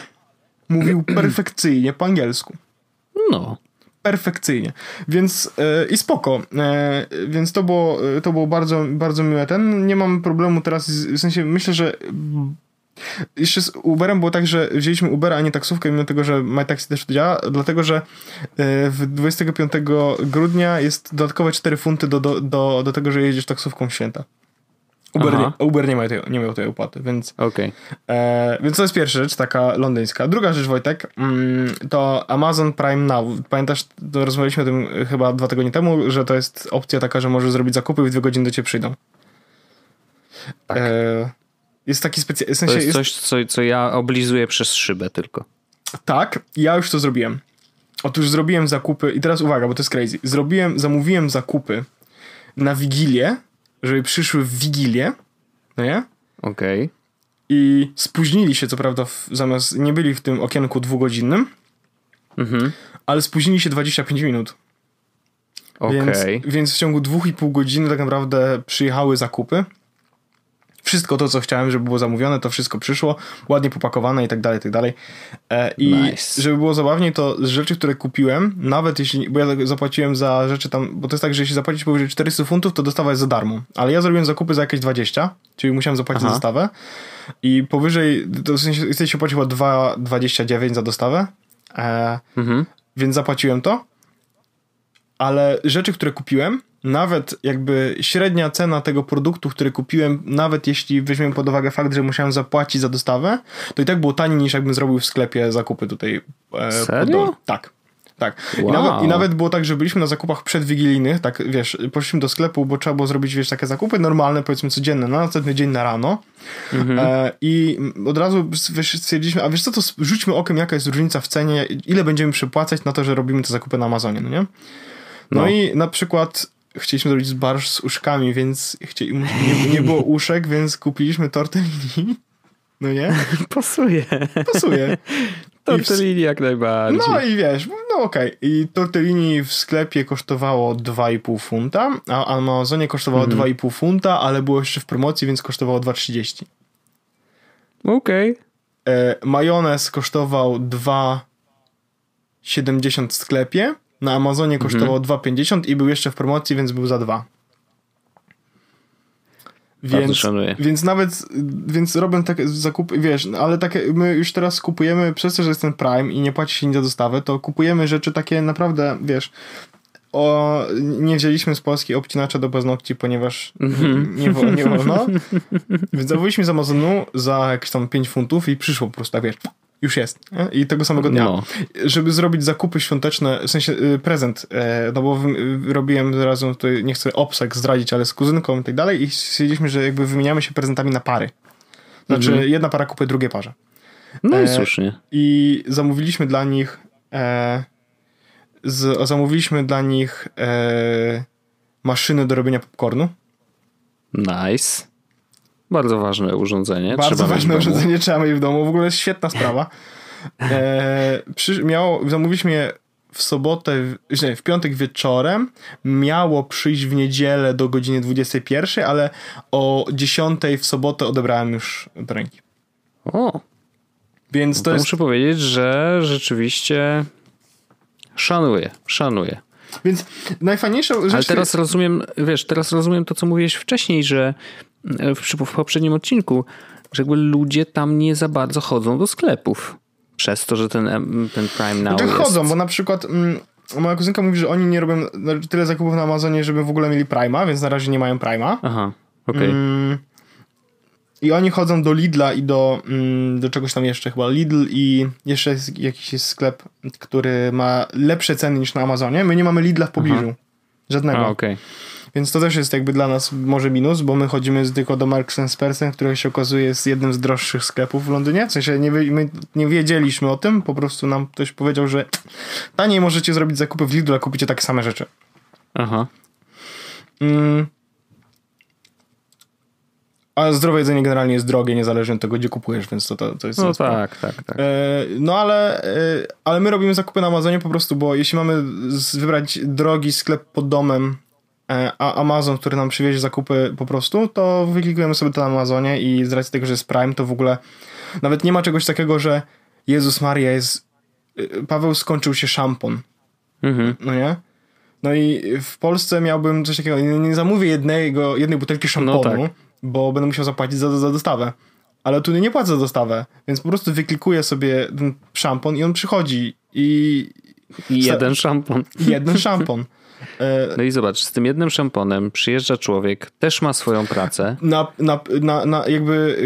mówił perfekcyjnie po angielsku. No. Perfekcyjnie. Więc e, i spoko. E, więc to było, to było bardzo, bardzo miłe. Ten nie mam problemu teraz, w sensie myślę, że jeszcze z Uberem było tak, że wzięliśmy Ubera, a nie taksówkę, mimo tego, że MyTaxi też to działa, dlatego, że e, w 25 grudnia jest dodatkowe 4 funty do, do, do, do tego, że jedziesz taksówką w święta. Uber, nie, Uber nie, miał tej, nie miał tej opłaty, więc. Okay. E, więc to jest pierwsza rzecz, taka londyńska. Druga rzecz, Wojtek, mm, to Amazon Prime Now. Pamiętasz, rozmawialiśmy o tym chyba dwa tygodnie temu, że to jest opcja taka, że możesz zrobić zakupy i w dwie godziny do ciebie przyjdą. Tak. E, jest taki specjalny. W sensie to jest coś, co, co ja oblizuję przez szybę tylko. Tak, ja już to zrobiłem. Otóż zrobiłem zakupy, i teraz uwaga, bo to jest crazy. Zrobiłem, zamówiłem zakupy na Wigilię, żeby przyszły w Wigilię, no nie? Okej. Okay. I spóźnili się, co prawda, w, zamiast, nie byli w tym okienku dwugodzinnym, mhm. ale spóźnili się 25 minut. Okay. Więc, więc w ciągu dwóch i pół godziny tak naprawdę przyjechały zakupy wszystko to, co chciałem, żeby było zamówione, to wszystko przyszło, ładnie popakowane i tak dalej, i tak dalej. E, I nice. żeby było zabawniej, to z rzeczy, które kupiłem, nawet jeśli, bo ja zapłaciłem za rzeczy tam, bo to jest tak, że jeśli zapłacić powyżej 400 funtów, to dostawa jest za darmo, ale ja zrobiłem zakupy za jakieś 20, czyli musiałem zapłacić Aha. za dostawę i powyżej, to w sensie, jesteś płacił 2,29 za dostawę, e, mhm. więc zapłaciłem to, ale rzeczy, które kupiłem, nawet jakby średnia cena tego produktu, który kupiłem, nawet jeśli weźmiemy pod uwagę fakt, że musiałem zapłacić za dostawę, to i tak było taniej niż jakbym zrobił w sklepie zakupy tutaj. E, Serio? Tak. Tak. Wow. I, nawet, I nawet było tak, że byliśmy na zakupach przedwigilijnych, tak wiesz, poszliśmy do sklepu, bo trzeba było zrobić, wiesz, takie zakupy normalne, powiedzmy codzienne, na następny dzień na rano. Mhm. E, I od razu wiesz, stwierdziliśmy, a wiesz co, to rzućmy okiem, jaka jest różnica w cenie, ile będziemy przypłacać na to, że robimy te zakupy na Amazonie, no nie? No, no i na przykład chcieliśmy zrobić barsz z uszkami, więc chci... nie, nie było <laughs> uszek, więc kupiliśmy tortellini. No nie? <laughs> Pasuje. Pasuje. <laughs> Tortellini jak najbardziej. No i wiesz, no okej. Okay. I tortellini w sklepie kosztowało 2,5 funta, a Amazonie kosztowało mhm. 2,5 funta, ale było jeszcze w promocji, więc kosztowało 2,30. Okej. Okay. E, majonez kosztował 2,70 w sklepie, na Amazonie kosztował mhm. 2,50 i był jeszcze w promocji, więc był za 2. Więc, więc nawet, więc robię takie zakupy, wiesz, ale takie, my już teraz kupujemy, przez to, że jest ten Prime i nie płaci się nic za dostawę, to kupujemy rzeczy takie naprawdę, wiesz, o, nie wzięliśmy z Polski obcinacza do paznokci, ponieważ mm-hmm. nie, wo, nie wolno. Więc zamówiliśmy z Amazonu za jakieś tam 5 funtów i przyszło po prostu tak, wiesz, już jest. Nie? I tego samego dnia. No. Żeby zrobić zakupy świąteczne, w sensie y, prezent, e, no bo y, robiłem razem tutaj, nie chcę obsek zdradzić, ale z kuzynką i tak dalej i stwierdziliśmy, że jakby wymieniamy się prezentami na pary. Znaczy mhm. jedna para kupuje drugie parze. No i e, słusznie. I zamówiliśmy dla nich e, z, zamówiliśmy dla nich e, maszyny do robienia popcornu. Nice. Bardzo ważne urządzenie. Bardzo trzeba ważne urządzenie trzeba mieć w domu. W ogóle jest świetna sprawa. E, przy, miało, zamówiliśmy je w sobotę, nie, w piątek wieczorem. Miało przyjść w niedzielę do godziny 21, ale o 10 w sobotę odebrałem już do ręki. O. Więc to, to jest... Muszę powiedzieć, że rzeczywiście szanuję, szanuję. Więc najfajniejsza rzecz... Ale teraz rozumiem, wiesz, teraz rozumiem to, co mówiłeś wcześniej, że w, w poprzednim odcinku, że jakby ludzie tam nie za bardzo chodzą do sklepów. Przez to, że ten, ten Prime Now znaczy, jest... chodzą, bo na przykład mm, moja kuzynka mówi, że oni nie robią tyle zakupów na Amazonie, żeby w ogóle mieli Prima, więc na razie nie mają Prima. Aha, okej. Okay. Mm, I oni chodzą do Lidla i do, mm, do czegoś tam jeszcze chyba. Lidl i jeszcze jest jakiś jest sklep, który ma lepsze ceny niż na Amazonie. My nie mamy Lidla w pobliżu. Aha. Żadnego. A, okay. Więc to też jest jakby dla nas może minus, bo my chodzimy tylko do Marks Spencer, który się okazuje jest jednym z droższych sklepów w Londynie. W sensie nie, my nie wiedzieliśmy o tym, po prostu nam ktoś powiedział, że taniej możecie zrobić zakupy w Lidlu, a kupicie takie same rzeczy. Aha. Mm. A zdrowe jedzenie generalnie jest drogie, niezależnie od tego, gdzie kupujesz, więc to, to, to jest... No tak, tak, tak. E, no ale, e, ale my robimy zakupy na Amazonie po prostu, bo jeśli mamy wybrać drogi sklep pod domem, a Amazon, który nam przywiezie zakupy po prostu, to wyklikujemy sobie to na Amazonie i z racji tego, że jest Prime, to w ogóle nawet nie ma czegoś takiego, że Jezus Maria jest... Paweł skończył się szampon. Mhm. No nie? No i w Polsce miałbym coś takiego, nie, zamówię jednego, jednej butelki szamponu, no tak bo będę musiał zapłacić za, za dostawę. Ale tu nie płacę za dostawę, więc po prostu wyklikuję sobie ten szampon i on przychodzi i... I jeden szampon. Jeden szampon. <laughs> E, no i zobacz, z tym jednym szamponem przyjeżdża człowiek, też ma swoją pracę. Na, na, na, na jakby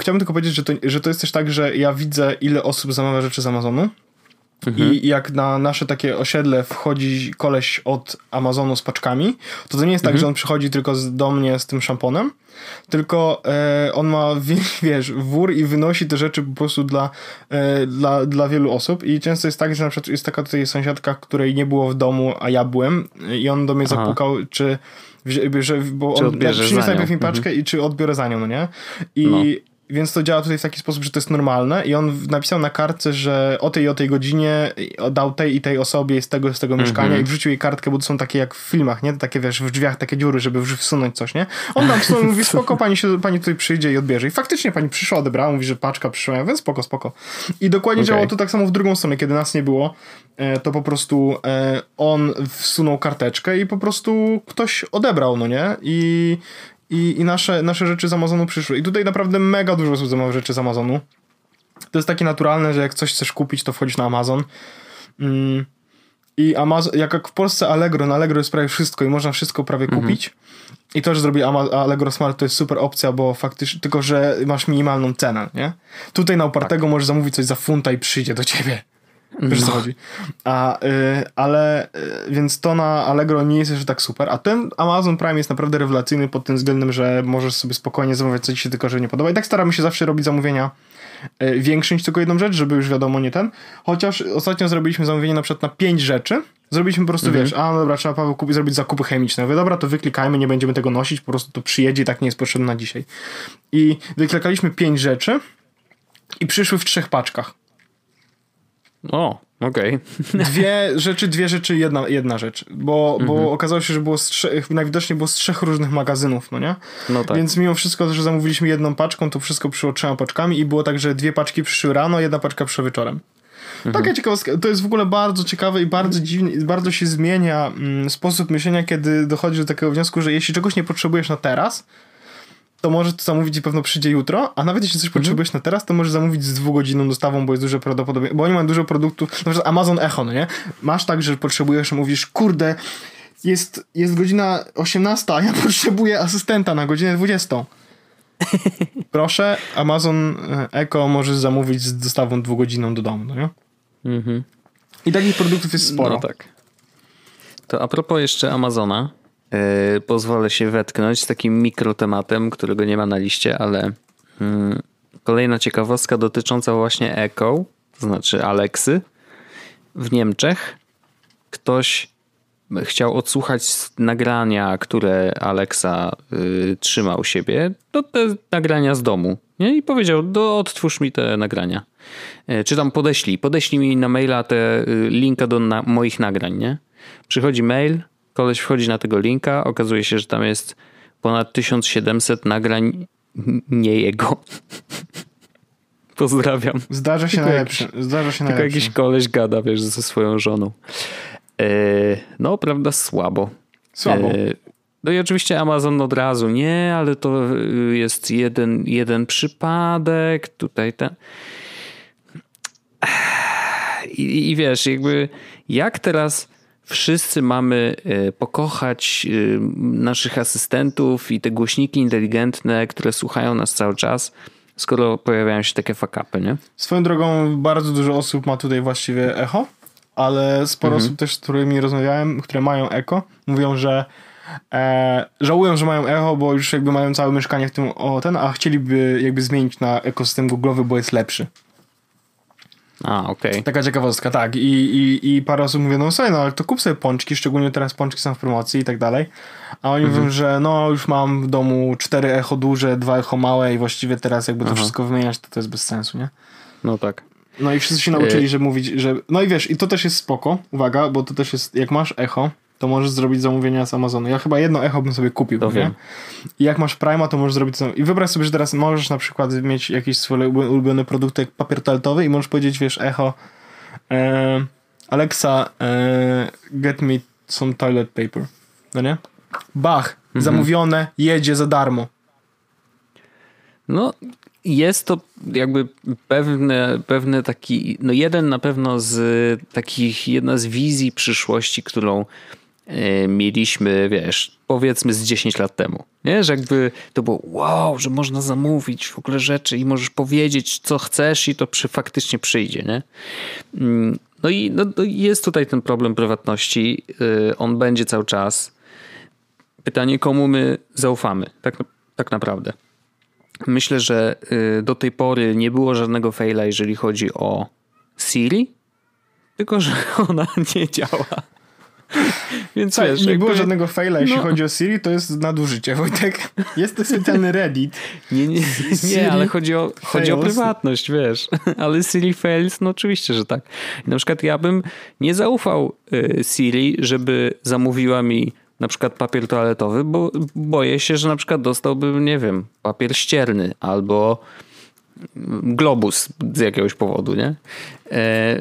chciałbym tylko powiedzieć, że to, że to jest też tak, że ja widzę, ile osób zamawia rzeczy z Amazonu. Mhm. I jak na nasze takie osiedle wchodzi koleś od Amazonu z paczkami, to to nie jest tak, mhm. że on przychodzi tylko do mnie z tym szamponem, tylko e, on ma, <laughs> wiesz, wór i wynosi te rzeczy po prostu dla, e, dla, dla wielu osób i często jest tak, że na przykład jest taka tutaj sąsiadka, której nie było w domu, a ja byłem i on do mnie Aha. zapukał, czy że, bo czy on przyniósł najpierw mi paczkę mhm. i czy odbiorę za nią, no nie? I no. Więc to działa tutaj w taki sposób, że to jest normalne i on napisał na kartce, że o tej i o tej godzinie dał tej i tej osobie z tego z tego -hmm. mieszkania i wrzucił jej kartkę, bo to są takie jak w filmach, nie? Takie wiesz, w drzwiach takie dziury, żeby wsunąć coś, nie? On nam w mówi, <laughs> spoko, pani, się, pani tutaj przyjdzie i odbierze. I faktycznie pani przyszła, odebrała, mówi, że paczka przyszła, więc spoko, spoko. I dokładnie okay. działało to tak samo w drugą stronę, kiedy nas nie było, e, to po prostu e, on wsunął karteczkę i po prostu ktoś odebrał, no nie? I i, i nasze, nasze rzeczy z Amazonu przyszły. I tutaj naprawdę mega dużo osób zamawia rzeczy z Amazonu. To jest takie naturalne, że jak coś chcesz kupić, to wchodzisz na Amazon. Mm. I Amazon, jak w Polsce Allegro, na Allegro jest prawie wszystko i można wszystko prawie mhm. kupić. I to, że zrobi Allegro Smart to jest super opcja, bo faktycznie, tylko że masz minimalną cenę, nie? Tutaj na upartego tak. możesz zamówić coś za funta i przyjdzie do ciebie. Wiesz no. co chodzi. A, y, ale y, więc to na Allegro nie jest jeszcze tak super, a ten Amazon Prime jest naprawdę rewelacyjny pod tym względem, że możesz sobie spokojnie zamawiać co ci się tylko, że nie podoba. I tak staramy się zawsze robić zamówienia y, większe niż tylko jedną rzecz, żeby już wiadomo nie ten. Chociaż ostatnio zrobiliśmy zamówienie na przykład na pięć rzeczy. Zrobiliśmy po prostu, mhm. wiesz, a no dobra, trzeba Paweł kupić, zrobić zakupy chemiczne. Mówię, dobra, to wyklikajmy, nie będziemy tego nosić, po prostu to przyjedzie i tak nie jest potrzebne na dzisiaj. I wyklikaliśmy pięć rzeczy i przyszły w trzech paczkach. O, okej. Okay. Dwie rzeczy, dwie rzeczy, jedna, jedna rzecz. Bo, mhm. bo okazało się, że było z trzech, najwidoczniej było z trzech różnych magazynów, no nie? No tak. Więc mimo wszystko, że zamówiliśmy jedną paczką, to wszystko przyszło trzema paczkami i było tak, że dwie paczki przyszły rano, jedna paczka przyszła wieczorem. Mhm. Taka ciekawostka. To jest w ogóle bardzo ciekawe i bardzo dziwnie, bardzo się zmienia mm, sposób myślenia, kiedy dochodzi do takiego wniosku, że jeśli czegoś nie potrzebujesz na teraz, to może to zamówić i pewno przyjdzie jutro, a nawet jeśli coś mhm. potrzebujesz na teraz, to możesz zamówić z dwugodzinną dostawą, bo jest duże prawdopodobieństwo, bo oni mają dużo produktów, na przykład Amazon Echo, no nie? Masz tak, że potrzebujesz, mówisz, kurde, jest, jest godzina 18, a ja <laughs> potrzebuję asystenta na godzinę 20. <laughs> Proszę, Amazon Echo możesz zamówić z dostawą dwugodzinną do domu, no nie? Mhm. I takich produktów jest sporo. No tak. To a propos jeszcze Amazona, pozwolę się wetknąć z takim mikrotematem, którego nie ma na liście, ale yy, kolejna ciekawostka dotycząca właśnie Echo, to znaczy Alexy. W Niemczech ktoś chciał odsłuchać nagrania, które Alexa y, trzymał siebie, to te nagrania z domu. Nie? I powiedział, do, odtwórz mi te nagrania. Y, czy tam podeślij, podeślij mi na maila te y, linka do na, moich nagrań, nie? Przychodzi mail, koleś wchodzi na tego linka, okazuje się, że tam jest ponad 1700 nagrań nie jego. <laughs> Pozdrawiam. Zdarza się najlepszy. Zdarza się tylko najlepszy. jakiś koleś gada, wiesz, ze swoją żoną. E, no, prawda, słabo. Słabo. E, no i oczywiście Amazon od razu, nie, ale to jest jeden, jeden przypadek, tutaj ten. I, I wiesz, jakby jak teraz wszyscy mamy e, pokochać e, naszych asystentów i te głośniki inteligentne, które słuchają nas cały czas, skoro pojawiają się takie fakapy, nie? Swoją drogą bardzo dużo osób ma tutaj właściwie echo, ale sporo mhm. osób też, z którymi rozmawiałem, które mają echo, mówią, że e, żałują, że mają echo, bo już jakby mają całe mieszkanie w tym o ten, a chcieliby jakby zmienić na ekosystem Google'owy, bo jest lepszy. A, okej. Okay. Taka ciekawostka, tak. I, i, I parę osób mówi, no słuchaj, no ale to kup sobie pączki, szczególnie teraz pączki są w promocji i tak dalej. A oni mhm. mówią, że no już mam w domu cztery echo duże, dwa echo małe i właściwie teraz jakby to Aha. wszystko wymieniać, to to jest bez sensu, nie? No tak. No i wszyscy się nauczyli, y- że mówić, że... No i wiesz, i to też jest spoko, uwaga, bo to też jest, jak masz echo, to możesz zrobić zamówienia z Amazonu. Ja chyba jedno echo bym sobie kupił, to nie? I jak masz Prima, to możesz zrobić I wyobraź sobie, że teraz możesz na przykład mieć jakieś swoje ulubione produkty jak papier toaletowy i możesz powiedzieć, wiesz, echo e, Alexa e, get me some toilet paper. No nie? Bach, mhm. zamówione, jedzie za darmo. No, jest to jakby pewne, pewne taki, no jeden na pewno z takich, jedna z wizji przyszłości, którą mieliśmy, wiesz, powiedzmy z 10 lat temu. Nie? Że jakby to było wow, że można zamówić w ogóle rzeczy i możesz powiedzieć, co chcesz i to przy, faktycznie przyjdzie, nie? Mm, no i no, jest tutaj ten problem prywatności. E, on będzie cały czas. Pytanie, komu my zaufamy, tak, tak naprawdę. Myślę, że y, do tej pory nie było żadnego faila, jeżeli chodzi o Siri, tylko że <laughs> ona nie działa. <laughs> Więc wiesz, nie było żadnego faila, jeśli no. chodzi o Siri, to jest nadużycie, Wojtek. Jest to specjalny <laughs> Reddit. Nie, nie, <laughs> nie ale chodzi o, chodzi o prywatność, wiesz. Ale Siri fails, no oczywiście, że tak. Na przykład ja bym nie zaufał y, Siri, żeby zamówiła mi na przykład papier toaletowy, bo boję się, że na przykład dostałbym, nie wiem, papier ścierny albo globus z jakiegoś powodu, nie? E,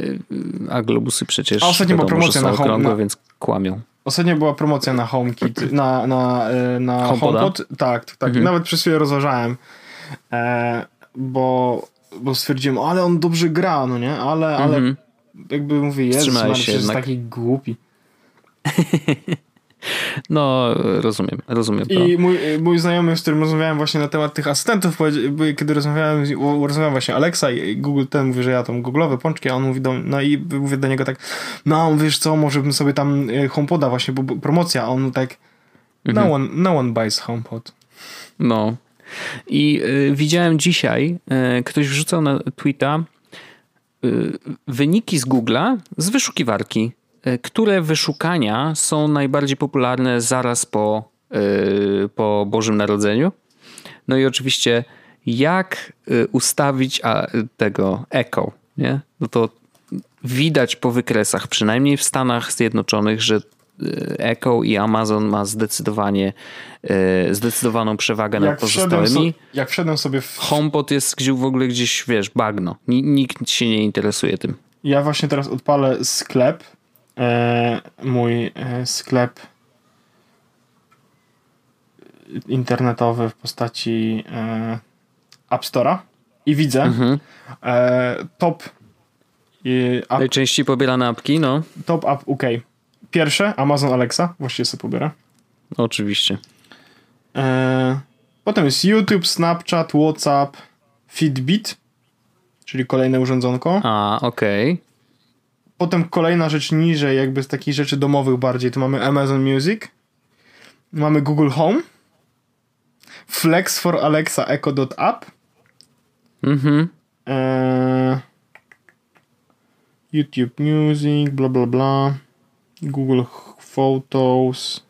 a globusy przecież a ostatnio była promocja na home, więc kłamią. Ostatnio była promocja na HomeKit, na, na, e, na HomePod. Tak, tak. Mhm. Nawet przez chwilę rozważałem, e, bo, bo stwierdziłem, ale on dobrze gra, no nie? Ale, ale mhm. jakby mówię, jest, jest taki głupi. <laughs> No, rozumiem, rozumiem to. I mój, mój znajomy, z którym rozmawiałem właśnie na temat tych asystentów, kiedy rozmawiałem, rozmawiałem właśnie Alexa i Google ten mówi, że ja tam google'owe pączki, a on mówi do no i mówię do niego tak, no wiesz co, może bym sobie tam e, HomePoda właśnie, bo promocja, a on tak, no, mhm. one, no one buys HomePod. No. I y, widziałem dzisiaj, y, ktoś wrzucał na Twitter y, wyniki z Google'a z wyszukiwarki które wyszukania są najbardziej popularne zaraz po, e, po Bożym Narodzeniu. No i oczywiście, jak e, ustawić tego echo, nie? No to widać po wykresach, przynajmniej w Stanach Zjednoczonych, że Echo i Amazon ma zdecydowanie zdecydowaną przewagę jak nad pozostałymi. So, jak wszedłem sobie w... HomePod jest gdzieś w ogóle gdzieś, wiesz, bagno. Nikt się nie interesuje tym. Ja właśnie teraz odpalę sklep E, mój e, sklep internetowy w postaci e, App Store'a i widzę mhm. top app, Najczęściej pobierane apki, no. Top app UK. Pierwsze Amazon Alexa, właściwie sobie pobiera. Oczywiście. Potem jest YouTube, Snapchat, WhatsApp, Fitbit, czyli kolejne urządzonko. A, okej. Okay. Potem kolejna rzecz niżej, jakby z takich rzeczy domowych bardziej, to mamy Amazon Music, mamy Google Home, Flex for Alexa Echo.app, mhm. E, YouTube Music, bla bla bla, Google Photos,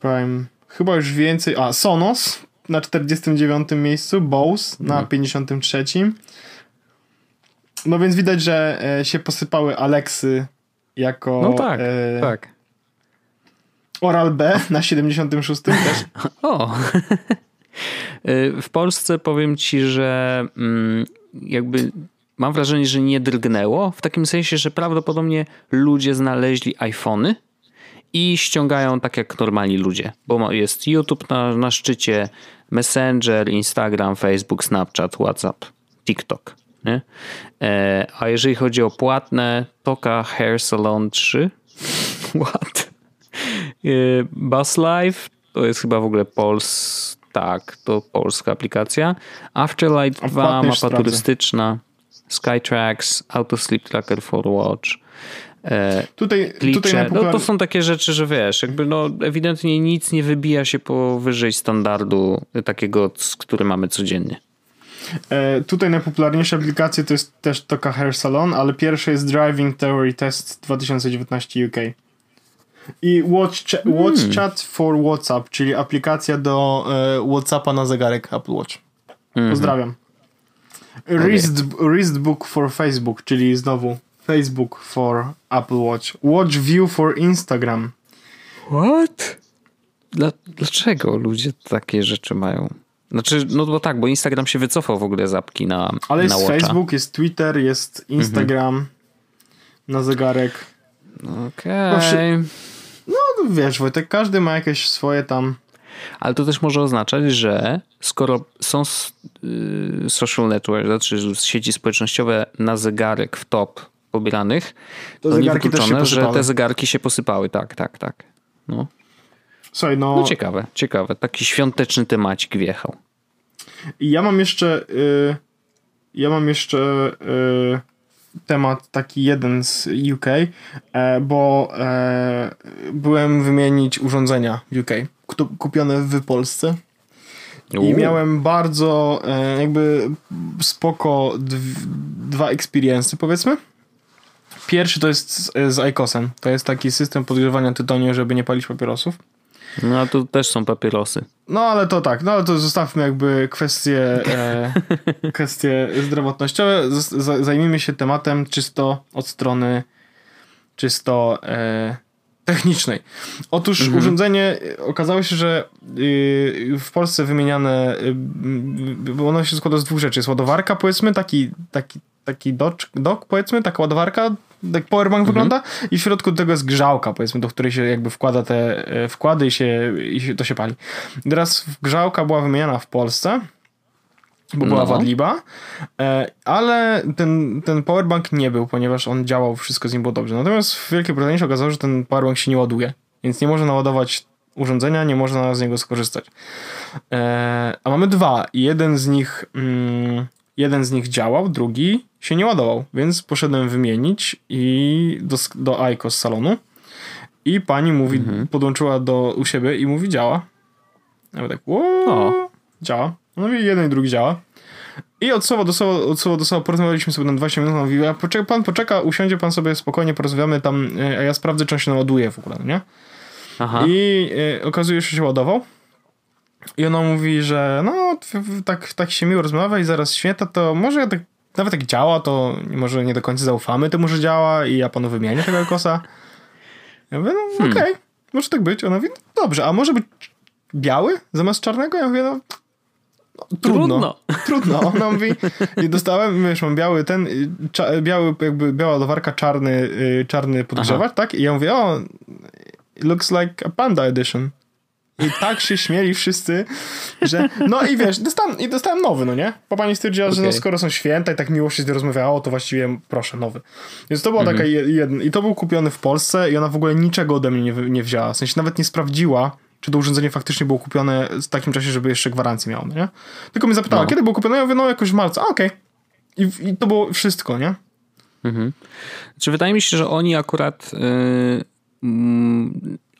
Prime, chyba już więcej, a Sonos na 49 miejscu, Bose na mhm. 53. No więc widać, że e, się posypały Aleksy jako. No tak, e, tak. Oral B na 76 <laughs> też. O. <laughs> E, w Polsce powiem ci, że mm, jakby mam wrażenie, że nie drgnęło. W takim sensie, że prawdopodobnie ludzie znaleźli iPhony i ściągają tak jak normalni ludzie, bo jest YouTube na, na szczycie, Messenger, Instagram, Facebook, Snapchat, WhatsApp, TikTok. Nie? E, a jeżeli chodzi o płatne, Toka Hair Salon 3. <laughs> What? Y, Bus Life to jest chyba w ogóle Pols... Tak, to polska aplikacja. Afterlight 2, mapa sprawdzę. turystyczna. Skytrax, Auto Sleep Tracker for Watch. E, tutaj, tutaj no, to są takie rzeczy, że wiesz, jakby no, ewidentnie nic nie wybija się powyżej standardu takiego, który mamy codziennie. E, tutaj najpopularniejsze aplikacje to jest też Toka Hair Salon, ale pierwsze jest Driving Theory Test 2019 UK. I Watch, Watch hmm. Chat for WhatsApp, czyli aplikacja do e, WhatsAppa na zegarek Apple Watch. Mhm. Pozdrawiam. Wrist, Wrist Book for Facebook, czyli znowu Facebook for Apple Watch. Watch View for Instagram. What? Dla, dlaczego ludzie takie rzeczy mają? Znaczy, no bo tak, bo Instagram się wycofał w ogóle z apki na Ale jest na Facebook, jest Twitter, jest Instagram mhm. na zegarek. Okej. Okay. No, no wiesz, Wojtek, każdy ma jakieś swoje tam ale to też może oznaczać, że skoro są y, social network, znaczy sieci społecznościowe na zegarek w top pobieranych, to, to niewykluczone, że te zegarki się posypały. Tak, tak, tak. No. Słuchaj, no... no ciekawe, ciekawe. Taki świąteczny temacik wjechał. I ja mam jeszcze y, ja mam jeszcze y, temat taki jeden z UK, e, bo e, byłem wymienić urządzenia UK kupione w Polsce. I miałem bardzo e, jakby spoko dwa experience powiedzmy. Pierwszy to jest z, z ICOSem. To jest taki system podgrzewania tytoniu, żeby nie palić papierosów. No a tu też są papierosy. No ale to tak, no ale to zostawmy jakby kwestie, e, <laughs> kwestie zdrowotnościowe. Z, zajmijmy się tematem czysto od strony czysto e, technicznej. Otóż mhm. urządzenie okazało się, że y, w Polsce wymieniane, y, bo ono się składa z dwóch rzeczy. Jest ładowarka, powiedzmy, taki, taki, taki dock, dock powiedzmy, taka ładowarka, jak powerbank mhm. wygląda i w środku tego jest grzałka, powiedzmy, do której się jakby wkłada te e, wkłady i się, i się to się pali. Teraz grzałka była wymieniana w Polsce bo była no. wadliba, e, ale ten, ten powerbank nie był, ponieważ on działał, wszystko z nim było dobrze. Natomiast w Wielkiej Brytanii się okazało, że ten powerbank się nie ładuje, więc nie można naładować urządzenia, nie można z niego skorzystać. E, a mamy dwa i jeden z nich mm, jeden z nich działał, drugi się nie ładował, więc poszedłem wymienić i do, do Aiko z salonu i pani mówi, mhm. podłączyła do u siebie i mówi działa. Ja tak, o, działa. No i jeden i drugi działa. I od słowa do słowa, od słowa do słowa porozmawialiśmy sobie na 20 minut. Mówi, a poczeka, pan poczeka, usiądzie pan sobie spokojnie, porozmawiamy tam, e, a ja sprawdzę, czy on się naładuje w ogóle, nie? Aha. I y, okazuje się, że się ładował. I ona mówi, że no, tak, tak się miło rozmawia i zaraz święta, to może tak, nawet jak działa, to może nie do końca zaufamy temu, że działa i ja panu wymienię tego kosa. Ja mówię, no hmm. okej, okay, może tak być. Ona mówi, no, dobrze, a może być biały zamiast czarnego? Ja mówię, no trudno. Trudno. <laughs> Ona mówi, i dostałem, wiesz, mam biały ten, cza, biały, jakby biała ładowarka, czarny, y, czarny podgrzewacz, Aha. tak? I ja mówię, o, looks like a panda edition. I tak się śmieli wszyscy, że no i wiesz, dostałem, i dostałem nowy, no nie? Bo pani stwierdziła, okay. że no skoro są święta i tak miło się z nią rozmawiało, to właściwie proszę, nowy. Więc to była mhm. taka jeden, i to był kupiony w Polsce i ona w ogóle niczego ode mnie nie, nie wzięła, w sensie nawet nie sprawdziła, czy to urządzenie faktycznie było kupione w takim czasie, żeby jeszcze gwarancję miało, no nie? Tylko mnie zapytała, no. kiedy było kupione? Ja mówię, no jakoś w marcu. A, okej. Okay. I, I, to było wszystko, nie? Mhm. Czy wydaje mi się, że oni akurat yy,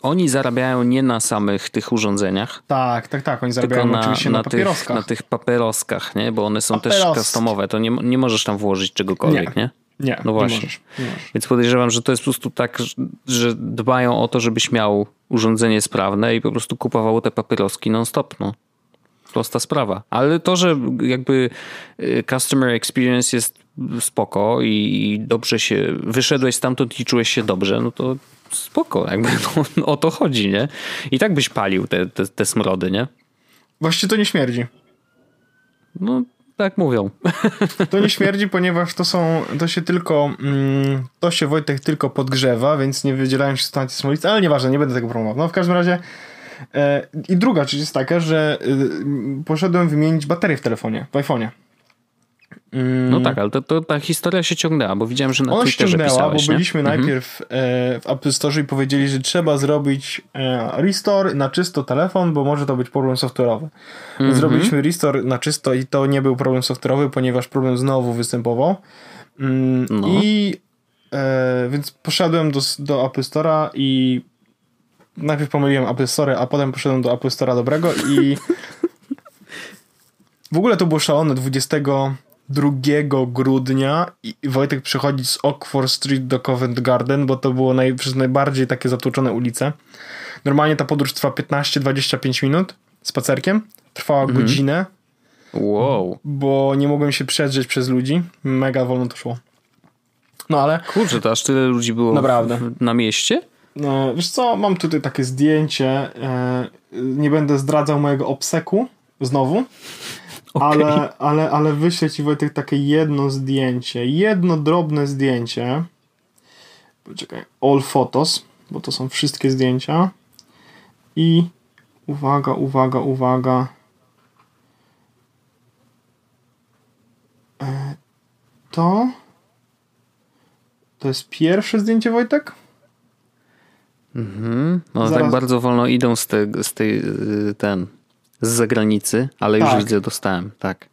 oni zarabiają nie na samych tych urządzeniach. Tak, tak, tak. Oni zarabiają na, oczywiście na, na papieroskach. Tych, na tych papieroskach, nie? Bo one są Papierosk. też customowe. To nie, nie możesz tam włożyć czegokolwiek, nie? nie? Nie, no właśnie. Nie możesz, nie możesz. Więc podejrzewam, że to jest po prostu tak, że dbają o to, żebyś miał urządzenie sprawne i po prostu kupowało te papieroski non-stop. No. Prosta sprawa. Ale to, że jakby y, customer experience jest spoko i dobrze się, wyszedłeś stamtąd i czułeś się dobrze, no to spoko, jakby <laughs> no, o to chodzi, nie? I tak byś palił te, te, te smrody, nie? Właściwie to nie śmierdzi. No, tak mówią. <laughs> To nie śmierdzi, ponieważ to są, to się tylko, mm, to się Wojtek tylko podgrzewa, więc nie wydzielają się substancje smolice, ale nieważne, nie będę tego promował. No w każdym razie e, i druga rzecz jest taka, że e, poszedłem wymienić baterię w telefonie, w iPhone'ie. Mm. No tak, ale to, to, ta historia się ciągnęła, bo widziałem, że na Ona Twitterze się ciągnęła, bo byliśmy? Mhm. najpierw mhm. w Apple Store i powiedzieli, że trzeba zrobić e, restore na czysto telefon, bo może to być problem software'owy. Mhm. Zrobiliśmy restore na czysto i to nie był problem software'owy, ponieważ problem znowu występował. Mm, no. I e, więc poszedłem do, do Apple Store'a i najpierw pomyliłem Apple Store, a potem poszedłem do Apple Store'a dobrego i <laughs> w ogóle to było szalone 22 grudnia i Wojtek przychodzi z Oxford Street do Covent Garden, bo to było naj, przez najbardziej takie zatłoczone ulice. Normalnie ta podróż trwa 15-25 minut spacerkiem. Trwała mhm. godzinę. Wow. Bo nie mogłem się przedrzeć przez ludzi. Mega wolno to szło. No ale... Kurczę, to aż tyle ludzi było Naprawdę. W, na mieście? No, wiesz co, mam tutaj takie zdjęcie. E, nie będę zdradzał mojego obseku znowu. Okay. Ale, ale, ale wyślę ci Wojtek takie jedno zdjęcie. Jedno drobne zdjęcie. Poczekaj. All photos, bo to są wszystkie zdjęcia. I uwaga, uwaga, uwaga. E, to to jest pierwsze zdjęcie Wojtek? Mhm. No tak Zaraz... tak bardzo wolno idą z, te, z tej y, ten z zagranicy, ale już tak. widzę, dostałem, tak.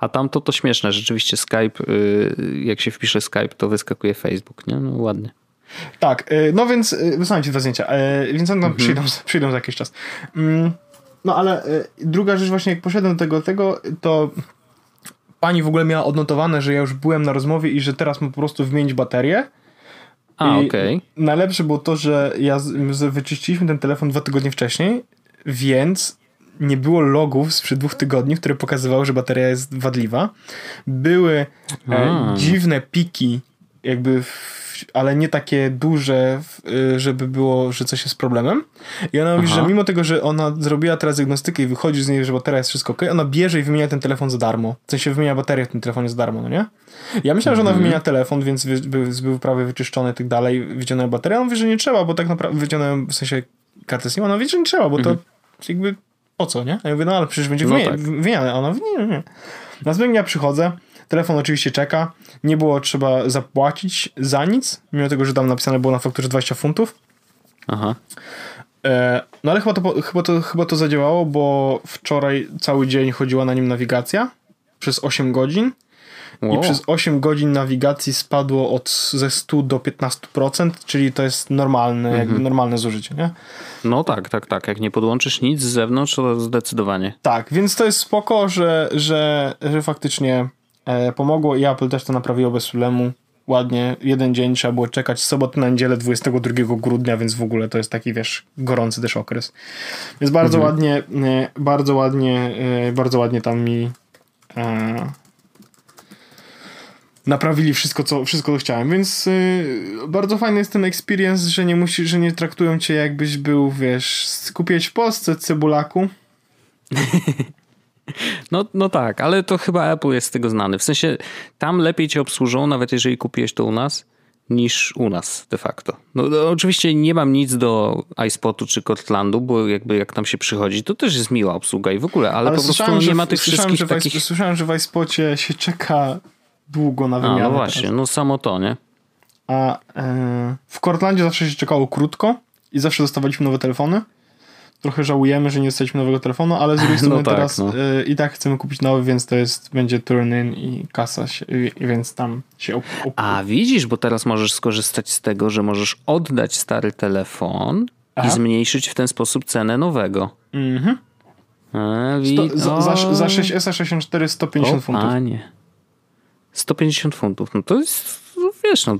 A tamto to śmieszne, rzeczywiście Skype, y, jak się wpisze Skype, to wyskakuje Facebook, nie? No ładnie. Tak, y, no więc wysłałem ci dwa zdjęcia, więc one mhm. przyjdą, przyjdą za jakiś czas. Mm, no ale druga rzecz właśnie, jak poszedłem do tego, tego, to pani w ogóle miała odnotowane, że ja już byłem na rozmowie i że teraz mam po prostu wymienić baterię. A, okej. Okay. Najlepsze było to, że ja wyczyściliśmy ten telefon dwa tygodnie wcześniej, więc nie było logów sprzed dwóch tygodni, które pokazywały, że bateria jest wadliwa. Były e, dziwne piki, jakby, w, ale nie takie duże, y, żeby było, że coś jest problemem. I ona mówi, że mimo tego, że ona zrobiła teraz diagnostykę i wychodzi z niej, że bateria jest wszystko ok, ona bierze i wymienia ten telefon za darmo. W sensie wymienia baterię w tym telefonie za darmo, no nie? Ja myślałem, że ona mhm. wymienia telefon, więc był, był prawie wyczyszczony i tak dalej, wyciągnąłem baterię. Ona mówi, że nie trzeba, bo tak naprawdę wyciągnąłem w sensie kartę SIM. Ona mówi, że nie trzeba, bo to mhm. jakby po co, nie? Ja mówię, no ale przecież będzie no tak. wymieniane. A ona mówi, nie, nie. Następnego dnia przychodzę, telefon oczywiście czeka, nie było trzeba zapłacić za nic, mimo tego, że tam napisane było na fakturze 20 funtów. Aha. E, no ale chyba to, chyba, to, chyba to zadziałało, bo wczoraj cały dzień chodziła na nim nawigacja przez 8 godzin. Wow. I przez 8 godzin nawigacji spadło od ze 100 do 15%, czyli to jest normalne, mhm. jakby normalne zużycie, nie? No tak, tak, tak. Jak nie podłączysz nic z zewnątrz, to zdecydowanie. Tak, więc to jest spoko, że, że, że faktycznie e, pomogło i Apple też to naprawiło bez problemu. Ładnie, jeden dzień trzeba było czekać, sobotę na niedzielę 22 grudnia, więc w ogóle to jest taki, wiesz, gorący też okres. Więc bardzo mhm. ładnie, e, bardzo ładnie, e, bardzo ładnie tam mi naprawili wszystko, co, wszystko, co chciałem, więc y, bardzo fajny jest ten experience, że nie musisz, że nie traktują cię jakbyś był, wiesz, skupiać w Polsce cebulaku. No, no tak, ale to chyba Apple jest z tego znany. W sensie tam lepiej cię obsłużą, nawet jeżeli kupiłeś to u nas, niż u nas de facto. No, no oczywiście nie mam nic do iSpotu czy Cortlandu, bo jakby jak tam się przychodzi, to też jest miła obsługa i w ogóle, ale, ale po prostu nie ma tych wszystkich że takich... Słyszałem, że w iSpocie się czeka długo na wymianę. A, no właśnie, teraz. no samo to, nie? A e, w Cortlandzie zawsze się czekało krótko i zawsze dostawaliśmy nowe telefony. Trochę żałujemy, że nie dostaliśmy nowego telefonu, ale z drugiej <laughs> strony no tak, teraz no. e, i tak chcemy kupić nowy, więc to jest, będzie turn-in i kasa, się, i, więc tam się op, op, A widzisz, bo teraz możesz skorzystać z tego, że możesz oddać stary telefon Aha. i zmniejszyć w ten sposób cenę nowego. Mhm. A, wi- Sto, za, za, za 6S 64 150 o, funtów. Panie. 150 funtów. No to jest, no wiesz, no.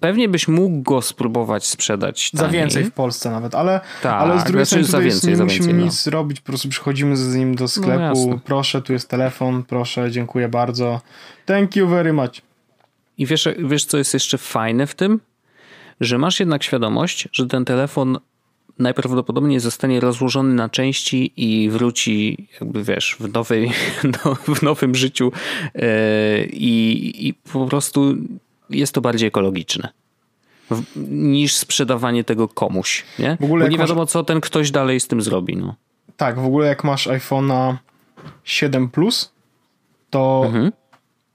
Pewnie byś mógł go spróbować sprzedać. Taniej. Za więcej w Polsce nawet, ale, tak, ale z drugiej znaczy strony za więcej, nie musimy więcej, no. nic robić, po prostu przychodzimy z nim do no sklepu, no proszę, tu jest telefon, proszę, dziękuję bardzo. Thank you very much. I wiesz, wiesz, co jest jeszcze fajne w tym? Że masz jednak świadomość, że ten telefon najprawdopodobniej zostanie rozłożony na części i wróci, jakby wiesz, w, nowej, <laughs> no, w nowym życiu e, i, i po prostu jest to bardziej ekologiczne niż sprzedawanie tego komuś, nie? W ogóle Bo nie wiadomo, masz... co ten ktoś dalej z tym zrobi, no. Tak, w ogóle jak masz iPhone'a 7 Plus, to mhm.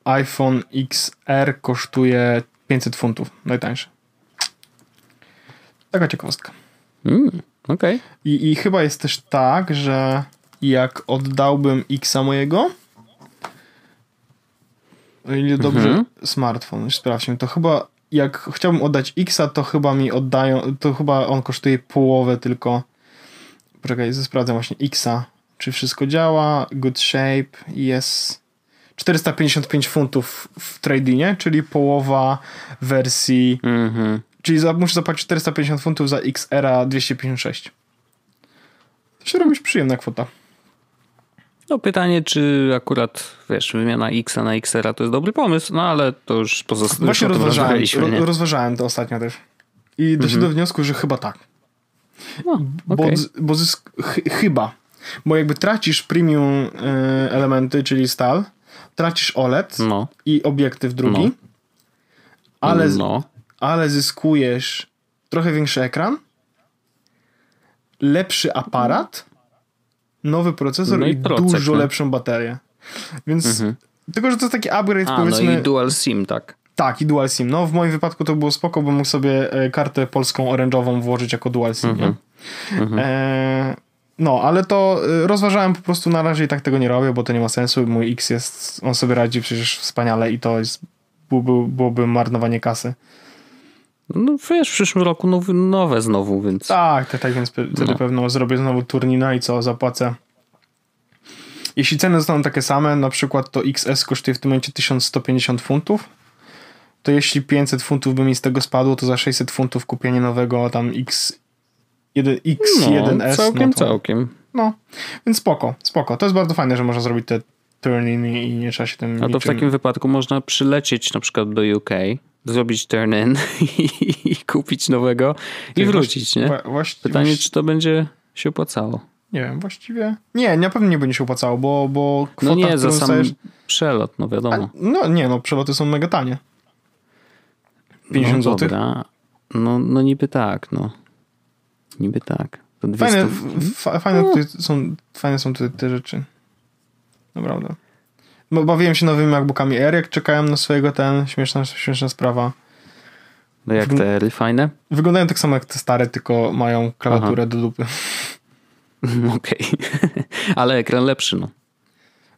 iPhone XR kosztuje 500 funtów, najtańszy. Taka ciekawostka. Mm, Okej. Okay. I, I chyba jest też tak, że jak oddałbym Xa mojego, o ile dobrze, mhm. smartfon, już sprawdźmy, to chyba jak chciałbym oddać Xa, to chyba mi oddają, to chyba on kosztuje połowę tylko. Poczekaj, sprawdzam właśnie Xa, czy wszystko działa, good shape, jest 455 funtów w tradingie, czyli połowa wersji, mhm. Czyli za, muszę zapłacić 450 funtów za XR 256. To się robić przyjemna kwota. No pytanie, czy akurat, wiesz, wymiana X na XR to jest dobry pomysł, no ale to już pozostaje. Właśnie rozważałem, ro, rozważałem to ostatnio też. I doszedłem mhm. do wniosku, że chyba tak. No, okay. Bo, bo zysk, ch chyba. Bo jakby tracisz premium y, elementy, czyli stal, tracisz OLED no. i obiektyw drugi, no. ale, no. Ale zyskujesz trochę większy ekran, lepszy aparat nowy procesor no i, i procek, dużo no. lepszą baterię. Więc mhm. tylko, że to jest taki upgrade A, powiedzmy... no i dual SIM, tak. Tak, i dual SIM. No w moim wypadku to było spoko, bo mógł sobie e, kartę polską orężową włożyć jako dual SIM, mhm. mhm. E, no, ale to e, rozważałem po prostu na razie i tak tego nie robię, bo to nie ma sensu. Mój X jest, on sobie radzi przecież wspaniale i to jest, byłoby, byłoby marnowanie kasy. No wiesz, w przyszłym roku nowe, nowe znowu, więc... Tak, tak, tak więc wtedy no. pewno zrobię znowu turnina i co, zapłacę. Jeśli ceny zostaną takie same, na przykład to XS kosztuje w tym momencie 1150 funtów, to jeśli 500 funtów by mi z tego spadło, to za 600 funtów kupienie nowego tam X, 1, X1S. No, całkiem, no to, całkiem. No, więc spoko, spoko. To jest bardzo fajne, że można zrobić te turn-in i nie trzeba się tym A to niczym... w takim wypadku można przylecieć na przykład do UK, zrobić turn-in <laughs> i, kupić nowego i wrócić, nie? Pytanie, czy to będzie się opłacało. Nie wiem, właściwie. Nie, na pewno nie będzie się opłacało, bo, bo kwota, No nie, za sam przelot, no wiadomo. A, no nie, no przeloty są mega tanie. 50 no, zł. No, no niby tak, no. Niby tak. To 200... Fajne, fajne, no. są, fajne są tutaj te rzeczy. Naprawdę. Bo bawiłem się nowymi MacBookami Air, jak czekałem na swojego ten, śmieszna, śmieszna sprawa. No jak te Airy fajne? Wyglądają tak samo jak te stare, tylko mają klawiaturę Aha. do dupy. <laughs> Okej. Okay. <laughs> ale ekran lepszy, no.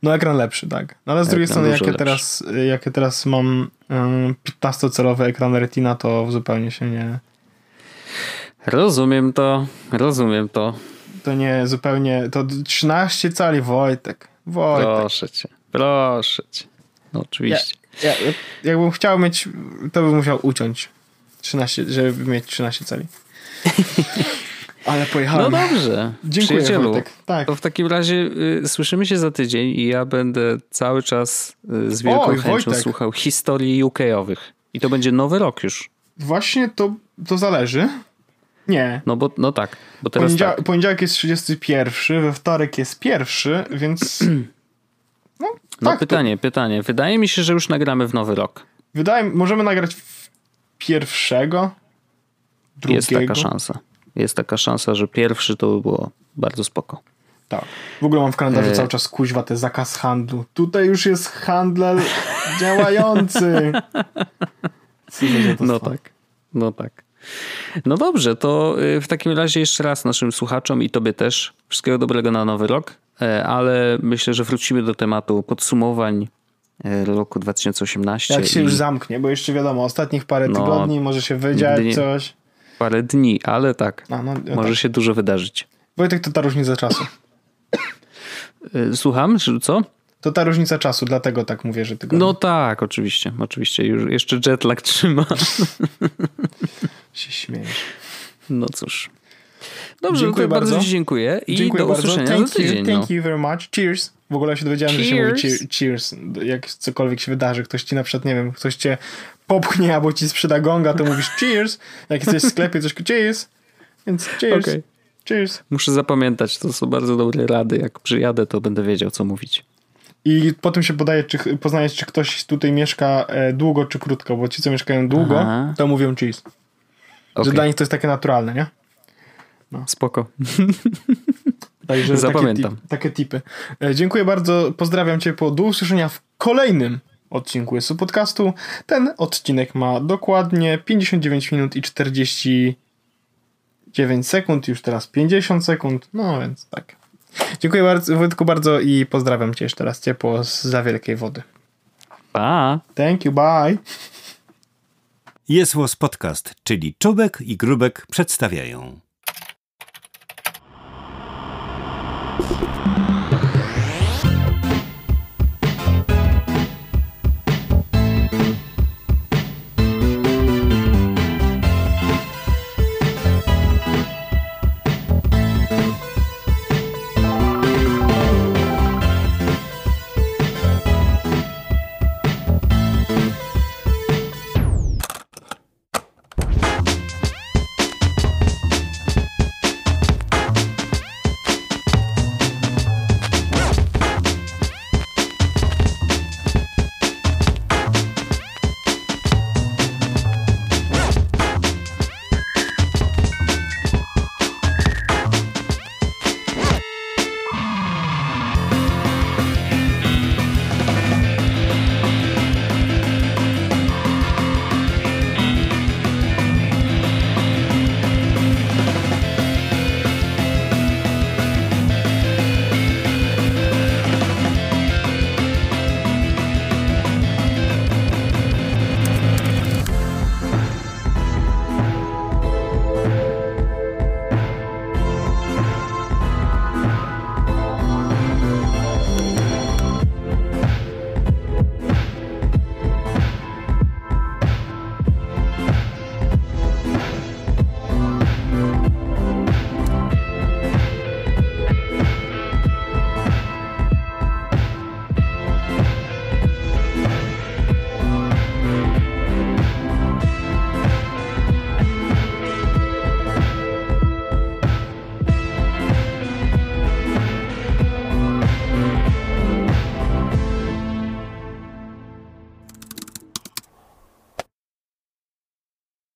No ekran lepszy, tak. No ale z drugiej strony, jak ja, teraz, jak ja teraz mam 15-calowy ekran Retina, to zupełnie się nie... Rozumiem to, rozumiem to. To nie zupełnie, to 13 cali, Wojtek. Wojtek. Proszę cię. Proszę cię. No oczywiście. Ja, ja, jakbym chciał mieć, to bym musiał uciąć 13, żeby mieć 13 cali. <laughs> Ale pojechałem. No dobrze. Dziękuję, Przyjacielu. Tak. To w takim razie y, słyszymy się za tydzień i ja będę cały czas y, z wielką Oj, chęcią Wojtek. słuchał historii UK-owych. I to będzie nowy rok już. Właśnie to, to zależy. Nie. No bo no tak. Bo teraz Poniedział tak. Poniedziałek jest 31, we wtorek jest pierwszy, więc <clears throat> No, no tak, pytanie, to... pytanie. Wydaje mi się, że już nagramy w nowy rok. Wydaje możemy nagrać pierwszego, drugiego. Jest taka szansa. Jest taka szansa, że pierwszy to by było bardzo spoko. Tak. W ogóle mam w kalendarzu e... cały czas kuźwa te zakaz handlu. Tutaj już jest handel działający. <laughs> No tak. No tak. No dobrze, to y, w takim razie jeszcze raz naszym słuchaczom i tobie też wszystkiego dobrego na nowy rok. E, ale myślę, że wrócimy do tematu podsumowań e, roku 2018. Jak się i... już zamknie, bo jeszcze wiadomo, ostatnich parę no, tygodni może się wydziać dni, coś. Parę dni, ale tak, A, no, no, może tak. się dużo wydarzyć. Wojtek, to ta różnica czasu. E, słucham, co? To ta różnica czasu, dlatego tak mówię, że tygodnie. No tak, oczywiście, oczywiście. Już jeszcze jetlag trzyma. <laughs> się śmiejesz. No cóż. Dobrze, dziękuję bardzo. bardzo Ci dziękuję i dziękuję do usłyszenia bardzo. Thank za tydzień. You, thank no. you very much. Cheers. W ogóle się dowiedziałem, cheers. że się mówi cheers. Jak cokolwiek się wydarzy, ktoś ci na przykład, nie wiem, ktoś cię popchnie albo ci sprzeda gonga, to mówisz cheers. Jak jesteś w sklepie, coś cheers. Więc cheers. Okay. Cheers. Muszę zapamiętać, to są bardzo dobre rady. Jak przyjadę, to będę wiedział, co mówić. I potem się podaje, czy poznajesz, czy ktoś tutaj mieszka e, długo, czy krótko, bo ci, co mieszkają długo, Aha. to mówią cheese. Okay. Że dla nich to jest takie naturalne, nie? No. Spoko. <laughs> Także Zapamiętam. Takie, takie tipy. E, dziękuję bardzo. Pozdrawiam cię po do usłyszenia w kolejnym odcinku jest podcastu. Ten odcinek ma dokładnie 59 minut i 49 sekund, już teraz 50 sekund, no więc tak. Dziękuję bardzo, Wojtku bardzo i pozdrawiam cię jeszcze raz ciepło z za wielkiej wody. Pa! Thank you, bye! Jest Podcast, czyli Czubek i Grubek przedstawiają.